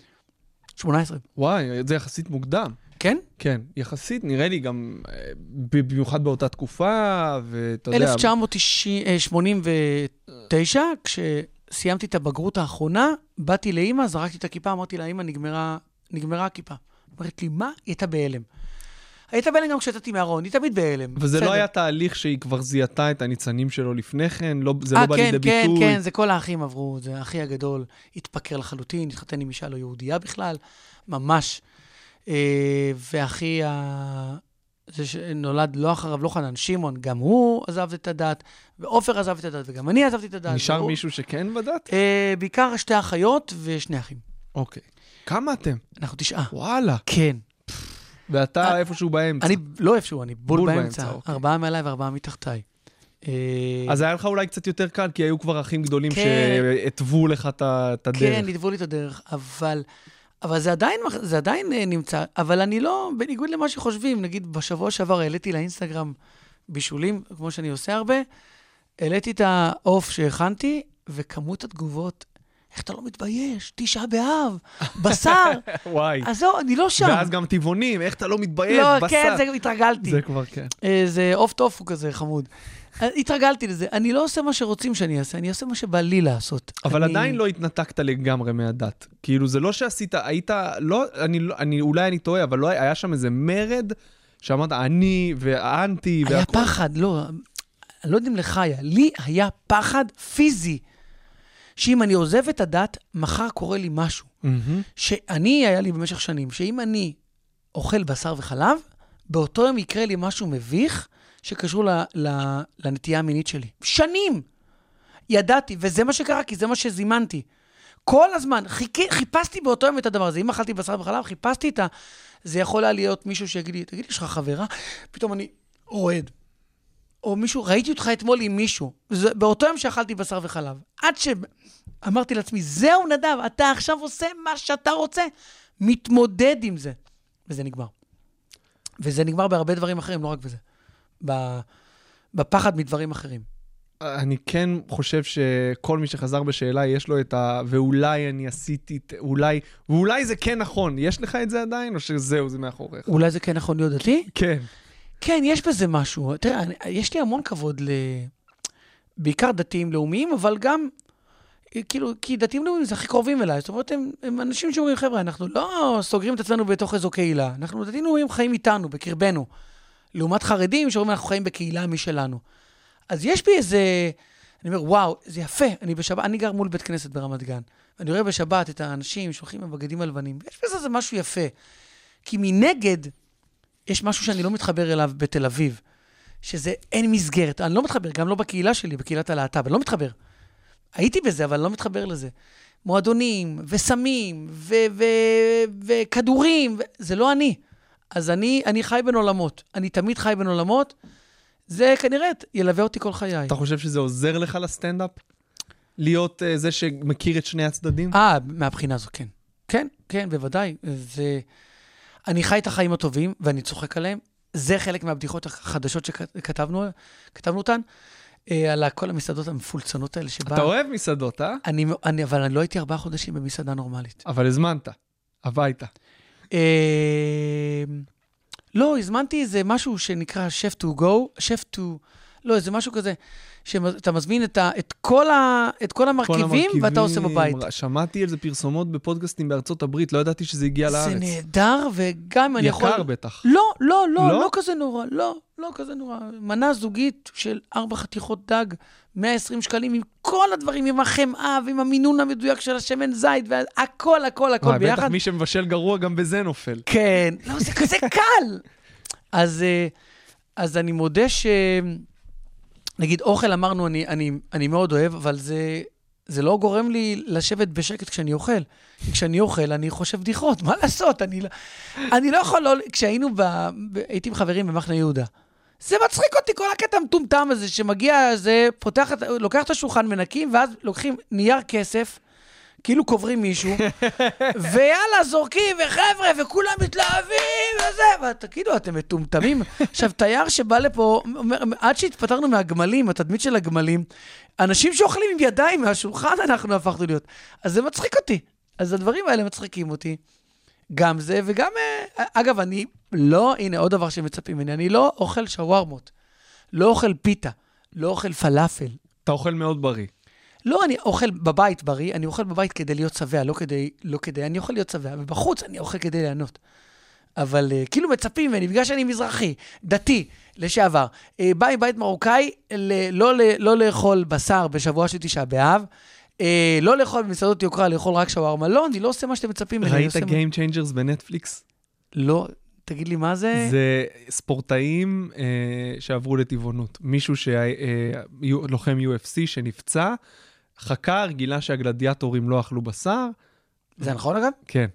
18. וואי, זה יחסית מוקדם. כן? כן, יחסית, נראה לי גם, אה, במיוחד באותה תקופה, ואתה יודע... 1989, כשסיימתי את הבגרות האחרונה, באתי לאימא, זרקתי את הכיפה, אמרתי לה, אימא, נגמרה, נגמרה הכיפה. אומרת לי, מה? היא הייתה בהלם. הייתה בהלם גם כשיצאתי מהארון, היא תמיד בהלם. וזה בסדר. לא היה תהליך שהיא כבר זיהתה את הניצנים שלו לפני כן? לא, זה אה, לא בא כן, לידי כן, ביטוי? כן, זה כל האחים עברו. זה האחי הגדול התפקר לחלוטין, התחתן עם אישה לא יהודייה בכלל, ממש. אה, ואחי ה... זה שנולד לא אחריו, לא חנן, שמעון, גם הוא עזב את הדת, ועופר עזב את הדת, וגם אני עזבתי את הדת. נשאר והוא- מישהו שכן בדת? אה, בעיקר שתי אחיות ושני אחים. אוקיי. כמה אתם? אנחנו תשעה. וואלה. כן. ואתה אה, איפשהו באמצע. אני לא איפשהו, אני בול, באמצע. אוקיי. ארבעה מעליי וארבעה מתחתיי. אה, אז היה לך אולי קצת יותר קל, כי היו כבר אחים גדולים כן. שהתוו לך את הדרך. כן, נידבו לי את הדרך, אבל, אבל זה, עדיין, זה עדיין אה, נמצא. אבל אני לא, בניגוד למה שחושבים, נגיד בשבוע שעבר העליתי לאינסטגרם בישולים, כמו שאני עושה הרבה, העליתי את העוף שהכנתי, וכמות התגובות, איך אתה לא מתבייש? תשעה באב, [LAUGHS] בשר. וואי. אז זהו, אני לא שם. ואז גם טבעונים, איך אתה לא מתבייש? לא, בשר. כן, זה התרגלתי. זה כבר כן. אה, זה עוף טופו כזה חמוד. אה, התרגלתי לזה. אני לא עושה מה שרוצים שאני אעשה, אני עושה מה שבא לי לעשות. אבל אני... עדיין לא התנתקת לגמרי מהדת. כאילו, זה לא שעשית, היית, לא, אני, לא- אני, אולי אני טועה, אבל לא היה שם איזה מרד שאמרת, אני והאנטי היה והכל. פחד, לא, אני לא יודע אם לך היה, לי היה פחד פיזי, שאם אני עוזב את הדת, מחר קורה לי משהו. מהמם. שאני, היה לי במשך שנים, שאם אני אוכל בשר וחלב, באותו יום יקרה לי משהו מביך שקשור ל, ל, לנטייה המינית שלי. שנים! ידעתי, וזה מה שקרה, כי זה מה שזימנתי. כל הזמן, חיכי, חיפשתי באותו יום את הדבר הזה. אם אכלתי בשר וחלב, חיפשתי את ה... זה יכול היה להיות מישהו שיגיד לי, תגיד, יש לך חברה? פתאום אני רועד. או מישהו, ראיתי אותך אתמול עם מישהו. זה, באותו יום שאכלתי בשר וחלב. עד שאמרתי לעצמי, זהו, נדב, אתה עכשיו עושה מה שאתה רוצה. מתמודד עם זה. וזה נגמר. וזה נגמר בהרבה דברים אחרים, לא רק בזה. בפחד מדברים אחרים. אני כן חושב שכל מי שחזר בשאלה, יש לו את ה... ואולי אני עשיתי... אולי... ואולי זה כן נכון. יש לך את זה עדיין, או שזהו, זה מאחוריך? אולי זה כן נכון להיות דתי? כן. כן, יש בזה משהו. תראה, אני, יש לי המון כבוד ל... בעיקר דתיים לאומיים, אבל גם, כאילו, כי דתיים לאומיים זה הכי קרובים אליי. זאת אומרת, הם, הם אנשים שאומרים, חבר'ה, אנחנו לא סוגרים את עצמנו בתוך איזו קהילה. אנחנו דתיים לאומיים חיים איתנו, בקרבנו. לעומת חרדים שאומרים, אנחנו חיים בקהילה משלנו. אז יש בי איזה... אני אומר, וואו, זה יפה. אני בשבת, אני גר מול בית כנסת ברמת גן. ואני רואה בשבת את האנשים שהולכים עם הבגדים הלבנים. יש בזה משהו יפה. כי מנגד, יש משהו שאני לא מתחבר אליו בתל אביב, שזה אין מסגרת. אני לא מתחבר, גם לא בקהילה שלי, בקהילת הלהט"ב, אני לא מתחבר. הייתי בזה, אבל אני לא מתחבר לזה. מועדונים, וסמים, ו- ו- וכדורים, ו- זה לא אני. אז אני, אני חי בין עולמות. אני תמיד חי בין עולמות. זה כנראה ילווה אותי כל חיי. אתה חושב שזה עוזר לך לסטנדאפ? להיות uh, זה שמכיר את שני הצדדים? אה, מהבחינה הזו, כן. כן, כן, בוודאי. זה... אני חי את החיים הטובים, ואני צוחק עליהם. זה חלק מהבדיחות החדשות שכתבנו כתבנו אותן, אה, על כל המסעדות המפולצנות האלה שבה... אתה אוהב מסעדות, אה? אני, אני, אבל אני לא הייתי ארבעה חודשים במסעדה נורמלית. אבל הזמנת, הביתה. אה, לא, הזמנתי איזה משהו שנקרא chef to go, chef to... לא, איזה משהו כזה, שאתה מזמין את, ה, את, כל, ה, את כל המרכיבים, כל ואתה עושה בבית. שמעתי על זה פרסומות בפודקאסטים בארצות הברית, לא ידעתי שזה הגיע לארץ. זה נהדר, וגם אני יכול... יקר בטח. לא, לא, לא, לא? לא, כזה נורא, לא, לא כזה נורא. מנה זוגית של ארבע חתיכות דג, 120 שקלים, עם כל הדברים, עם החמאה ועם המינון המדויק של השמן זית, והכל, הכל, הכל וואי, ביחד. בטח מי שמבשל גרוע גם בזה נופל. כן, לא, זה כזה קל. אז, אה, אז אני מודה ש... נגיד, אוכל אמרנו, אני, אני, אני מאוד אוהב, אבל זה, זה לא גורם לי לשבת בשקט כשאני אוכל. כי כשאני אוכל, אני חושב בדיחות, מה לעשות? אני לא, אני לא יכול, לא, כשהיינו, ב, ב, הייתי עם חברים במחנה יהודה. זה מצחיק אותי, כל הקטע המטומטם הזה, שמגיע, זה פותח, לוקח את השולחן, מנקים, ואז לוקחים נייר כסף, כאילו קוברים מישהו, [LAUGHS] ויאללה, זורקים, וחבר'ה, וכולם מתלהבים, וזה, ותגידו, אתם מטומטמים? [LAUGHS] עכשיו, תייר שבא לפה, אומר, עד שהתפטרנו מהגמלים, התדמית של הגמלים, אנשים שאוכלים עם ידיים מהשולחן אנחנו הפכנו להיות. אז זה מצחיק אותי. אז הדברים האלה מצחיקים אותי. גם זה, וגם, אה, אגב, אני לא, הנה עוד דבר שמצפים ממני, אני לא אוכל שווארמות, לא אוכל פיתה, לא אוכל פלאפל. אתה אוכל מאוד בריא. לא, אני אוכל בבית בריא, אני אוכל בבית כדי להיות שבע, לא כדי, לא כדי, אני אוכל להיות שבע, ובחוץ אני אוכל כדי ליהנות. אבל uh, כאילו מצפים ממני, בגלל שאני מזרחי, דתי, לשעבר, uh, בא מבית מרוקאי, לא, ל- לא לאכול בשר בשבוע של תשעה באב, uh, לא לאכול במסעדות יוקרה, לאכול רק שווארמה, לא, אני לא עושה מה שאתם מצפים ממני. ראית מה- Game Changers בנטפליקס? לא, תגיד לי מה זה? זה ספורטאים אה, שעברו לטבעונות. מישהו שלוחם UFC שנפצע, חקר, גילה שהגלדיאטורים לא אכלו בשר. זה נכון אגב? כן.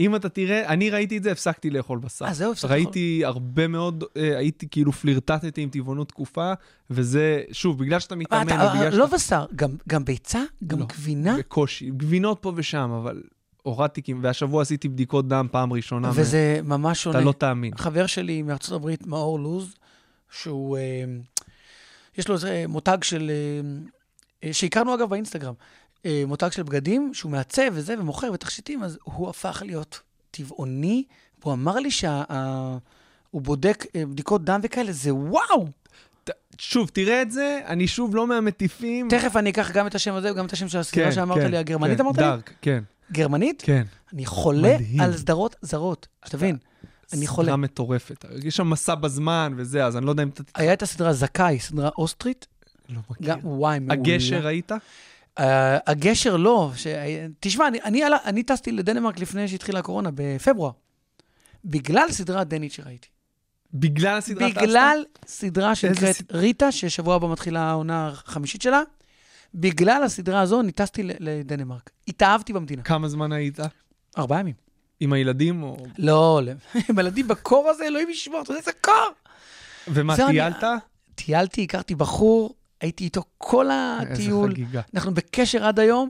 אם אתה תראה, אני ראיתי את זה, הפסקתי לאכול בשר. אה, זהו, הפסקת ראיתי הרבה מאוד, אה, הייתי כאילו פלירטטתי עם טבעונות תקופה, וזה, שוב, בגלל שאתה מה, מתאמן, אתה- ובגלל לא שאתה... בשר, גם- גם ביצה? גם לא, גבינה? בקושי. גבינות פה ושם, אבל הורדתי, והשבוע עשיתי בדיקות דם פעם ראשונה. וזה ממש שונה. אתה לא תאמין. חבר שלי מארצות הברית, מאור לוז, שהוא, אה, יש לו איזה מותג של, אה, אה, שהכרנו אגב באינסטגרם, אה, מותג של בגדים, שהוא מעצב וזה, ומוכר ותכשיטים, אז הוא הפך להיות טבעוני, והוא אמר לי שהוא בודק אה, בדיקות דם וכאלה, זה וואו! ת- שוב, תראה את זה, אני שוב לא מהמטיפים. תכף אני אקח גם את השם הזה וגם את השם של הסדרה שאמרת לי, הגרמנית כן, אמרת לי? דארק, כן, גרמנית? כן. אני חולה מדהים. על סדרות זרות, שתבין. אני חולה. סדרה מטורפת. יש שם מסע בזמן וזה, אז אני לא יודע אם אתה... היה את הסדרה זכאי, סדרה אוסטרית, לא מכיר. גם, וואי, מעולה. הגשר ראית? Uh, הגשר לא. ש... תשמע, אני, אני, עלה, אני טסתי לדנמרק לפני שהתחילה הקורונה, בפברואר. בגלל סדרה דנית שראיתי. בגלל הסדרה טסת? בגלל סדרה שנקראת סד- ריטה, ששבוע הבא מתחילה העונה החמישית שלה. בגלל הסדרה הזו אני טסתי לדנמרק. התאהבתי במדינה. כמה זמן היית? ארבעה ימים. עם הילדים? או... לא, לא. הם ילדים בקור הזה, אלוהים ישמור, אתה יודע איזה קור. ומה, אני- טיילת? טיילתי, הכרתי בחור, הייתי איתו כל איזה הטיול. חגיגה. אנחנו בקשר עד היום.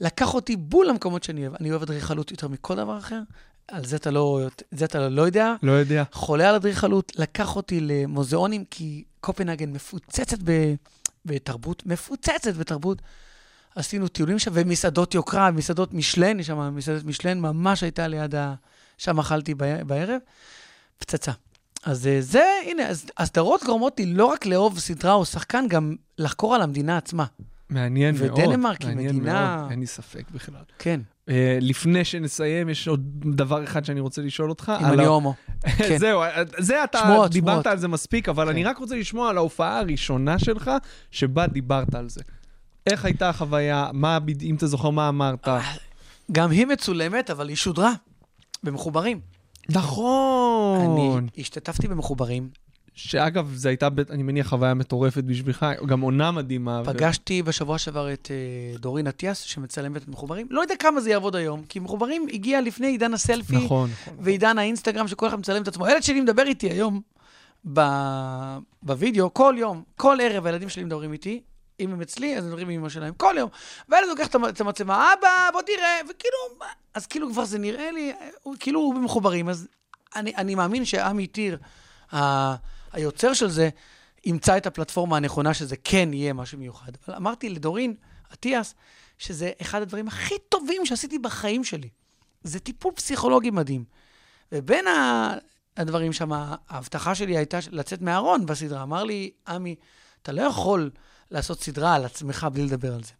לקח אותי בול למקומות שאני אוהב. אני אוהב אדריכלות יותר מכל דבר אחר. על זה אתה לא, זה אתה לא יודע. לא יודע. חולה על אדריכלות, לקח אותי למוזיאונים, כי קופנהגן מפוצצת ב, בתרבות, מפוצצת בתרבות. עשינו טיולים שם, ומסעדות יוקרה, מסעדות משלן, יש שם מסעדת משלן, ממש הייתה ליד ה... שם אכלתי בערב. פצצה. אז אה, זה, הנה, הסדרות גורמות לי לא רק לאהוב סדרה או שחקן, גם לחקור על המדינה עצמה. מעניין מאוד. ודנמרק היא מדינה- מאוד, אין לי ספק בכלל. כן, Uh, לפני שנסיים, יש עוד דבר אחד שאני רוצה לשאול אותך. אם אני הומו. [LAUGHS] כן. זהו, זה אתה שמועות, דיברת שמועות. על זה מספיק, אבל כן. אני רק רוצה לשמוע על ההופעה הראשונה שלך, שבה דיברת על זה. איך הייתה החוויה? מה, אם אתה זוכר, מה אמרת? גם היא מצולמת, אבל היא שודרה במחוברים. נכון. אני השתתפתי במחוברים, שאגב, זו הייתה, אני מניח, חוויה מטורפת בשבילך, גם עונה מדהימה. ו- פגשתי בשבוע שעבר את אה, דורין אטיאס, שמצלמת את מחוברים. לא יודע כמה זה יעבוד היום, כי מחוברים הגיע לפני עידן הסלפי נכון, נכון. ועידן האינסטגרם, שכל אחד מצלם את עצמו. הילד שלי מדבר איתי היום ב- בווידאו, כל יום, כל ערב הילדים שלי מדברים איתי. אם הם אצלי, אז הם מדברים עם אמא שלהם כל יום. והילד לוקח את המ- את המצלמה, אבא, בוא תראה, וכאילו, אז כאילו כבר זה נראה לי, כאילו הוא במחוברים. אז אני, אני מאמין שעמי טיר, ה- היוצר של זה, ימצא את הפלטפורמה הנכונה שזה כן יהיה משהו מיוחד. אבל אמרתי לדורין אטיאס, שזה אחד הדברים הכי טובים שעשיתי בחיים שלי. זה טיפול פסיכולוגי מדהים. ובין הדברים שם, ההבטחה שלי הייתה לצאת מהארון בסדרה. אמר לי, עמי, אתה לא יכול לעשות סדרה על עצמך בלי לדבר על זה.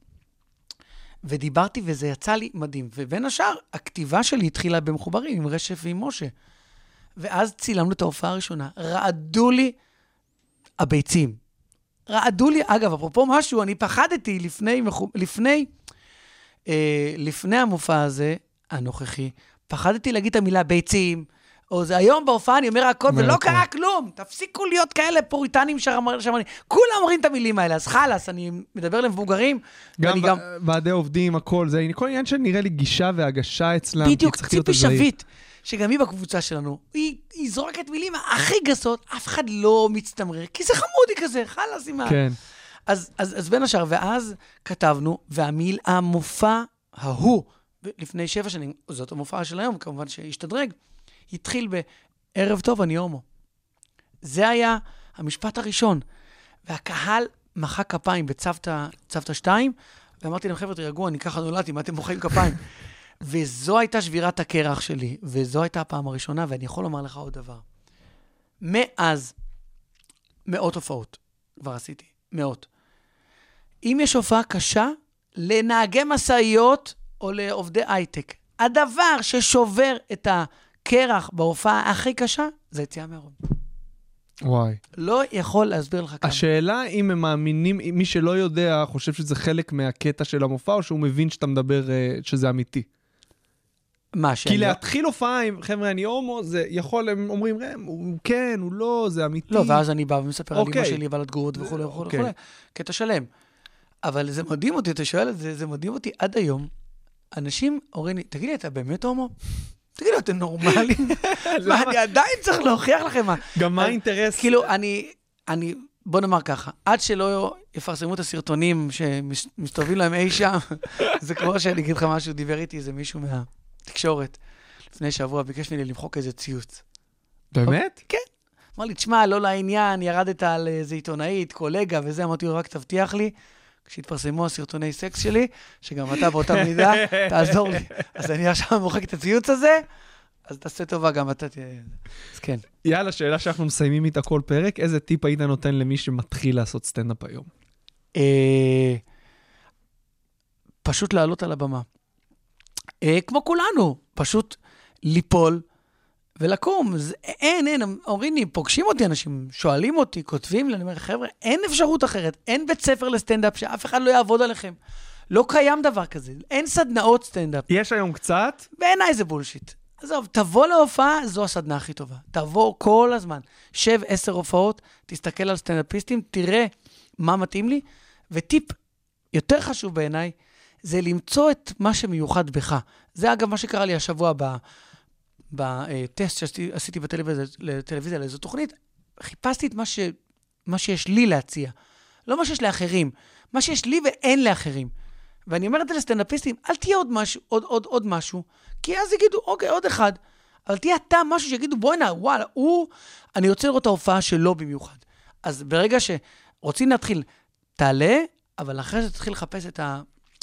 ודיברתי, וזה יצא לי מדהים. ובין השאר, הכתיבה שלי התחילה במחוברים עם רשף ועם משה. ואז צילמנו את ההופעה הראשונה. רעדו לי הביצים. רעדו לי, אגב, אפרופו משהו, אני פחדתי לפני, לפני, אה, לפני המופע הזה, הנוכחי, פחדתי להגיד את המילה ביצים, או זה היום בהופעה אני אומר הכל, ולא. קרה כלום. תפסיקו להיות כאלה פוריטנים שמרנים. שמרנים. כולם אומרים את המילים האלה, אז חלאס, אני מדבר למבוגרים, גם גם... ועדי עובדים, הכל, זה כל עניין שנראה לי גישה והגשה אצלם. בדיוק, ציפי. שביט, שגם היא בקבוצה שלנו, היא, היא זורקת מילים הכי גסות, אף אחד לא מצטמרר, כי זה חמודי כזה, חלאס עם ה... כן. אז, אז, אז בין השאר, ואז כתבנו, והמיל, המופע ההוא, לפני שבע שנים, זאת המופע של היום, כמובן שהשתדרג, התחיל בערב טוב, אני הומו. זה היה המשפט הראשון. והקהל מחא כפיים בצוותא צוותא 2, ואמרתי להם, חבר'ה, תירגעו, אני ככה נולדתי, מה אתם מוחאים כפיים? [LAUGHS] וזו הייתה שבירת הקרח שלי, וזו הייתה הפעם הראשונה, ואני יכול לומר לך עוד דבר. מאז, מאות הופעות כבר עשיתי, מאות. אם יש הופעה קשה, לנהגי משאיות או לעובדי הייטק, הדבר ששובר את הקרח בהופעה הכי קשה, זה יציאה מהארון. וואי. לא יכול להסביר לך כמה. השאלה אם הם מאמינים, מי שלא יודע, חושב שזה חלק מהקטע של המופע, או שהוא מבין שאתה מדבר, אה, שזה אמיתי. מה, כי שאני... להתחיל הופעה עם, חבר'ה, אני הומו, זה יכול, הם אומרים, ראם, הוא כן, הוא לא, זה אמיתי. לא, ואז אני בא ומספר על אוקיי. אמא שלי ועל התגובות וכולי וכולי אוקיי. וכולי. קטע שלם. אבל זה מדהים אותי, אתה שואל את זה, זה מדהים אותי עד היום. אנשים אומרים לי, תגיד לי, אתה באמת הומו? תגיד לי, אתם נורמלים? [LAUGHS] מה, אני עדיין צריך להוכיח לכם מה. גם מה האינטרס? כאילו, אני, אני, בוא נאמר ככה, עד שלא יפרסמו את הסרטונים שמסתובבים להם אי שם, [LAUGHS] זה כמו שאני אגיד לך משהו, דיבר איתי איזה מישהו מהתקשורת לפני שבוע, ביקש ממני למחוק איזה ציוץ. באמת? כן. אמר לי, תשמע, לא לעניין, ירדת על איזה עיתונאית, קולגה וזה, אמרתי לו, רק תבטיח לי, כשיתפרסמו הסרטוני סקס שלי, שגם אתה באותה מידה, [LAUGHS] תעזור לי. אז אני עכשיו מוחק את הציוץ הזה, אז תעשה טובה, גם אתה תהיה... אז כן. יאללה, שאלה שאנחנו מסיימים איתה כל פרק, איזה טיפ היית נותן למי שמתחיל לעשות סטנדאפ היום? אה, פשוט לעלות על הבמה. אה, כמו כולנו, פשוט ליפול ולקום. זה, אין, אין, אומרים לי, פוגשים אותי אנשים, שואלים אותי, כותבים לי, אני אומר, חבר'ה, אין אפשרות אחרת, אין בית ספר לסטנדאפ שאף אחד לא יעבוד עליכם. לא קיים דבר כזה, אין סדנאות סטנדאפ. יש היום קצת, בעיניי זה בולשיט. עזוב, תבוא להופעה, זו הסדנה הכי טובה. תבוא כל הזמן. שב עשר הופעות, תסתכל על סטנדאפיסטים, תראה מה מתאים לי, וטיפ יותר חשוב בעיניי, זה למצוא את מה שמיוחד בך. זה אגב מה שקרה לי השבוע ב- בטסט שעשיתי בטלוויזיה לאיזו תוכנית, חיפשתי את מה, ש, מה שיש לי להציע, לא מה שיש לאחרים, מה שיש לי ואין לאחרים. ואני אומר את זה לסטנדאפיסטים, אל תהיה עוד משהו, עוד, עוד, עוד משהו, כי אז יגידו, אוקיי, עוד אחד. אבל תהיה אתה משהו שיגידו, בואנה, וואלה, הוא, אני רוצה לראות את ההופעה שלו במיוחד. אז ברגע שרוצים להתחיל, תעלה, אבל אחרי זה תתחיל לחפש את.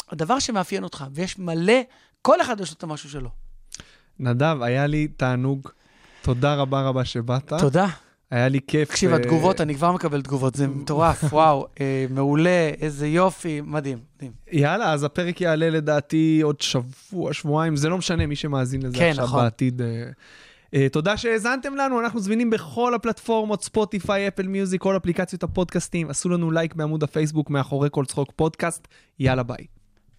הדבר שמאפיין אותך, ויש מלא, כל אחד יש לו את המשהו שלו. נדב, היה לי תענוג. תודה רבה רבה שבאת. תודה. היה לי כיף. תקשיב, אה, התגובות, אני כבר מקבל תגובות, זה מטורף, וואו, אה, מעולה, איזה יופי, מדהים, מדהים. יאללה, אז הפרק יעלה לדעתי עוד שבוע, שבועיים, זה לא משנה, מי שמאזין לזה כן, עכשיו נכון. בעתיד. אה, תודה שהאזנתם לנו, אנחנו זמינים בכל הפלטפורמות, ספוטיפיי, אפל מיוזיק, כל אפליקציות הפודקאסטים. עשו לנו לייק בעמוד הפייסבוק מאחורי כל צחוק פודקאסט. יאללה ביי.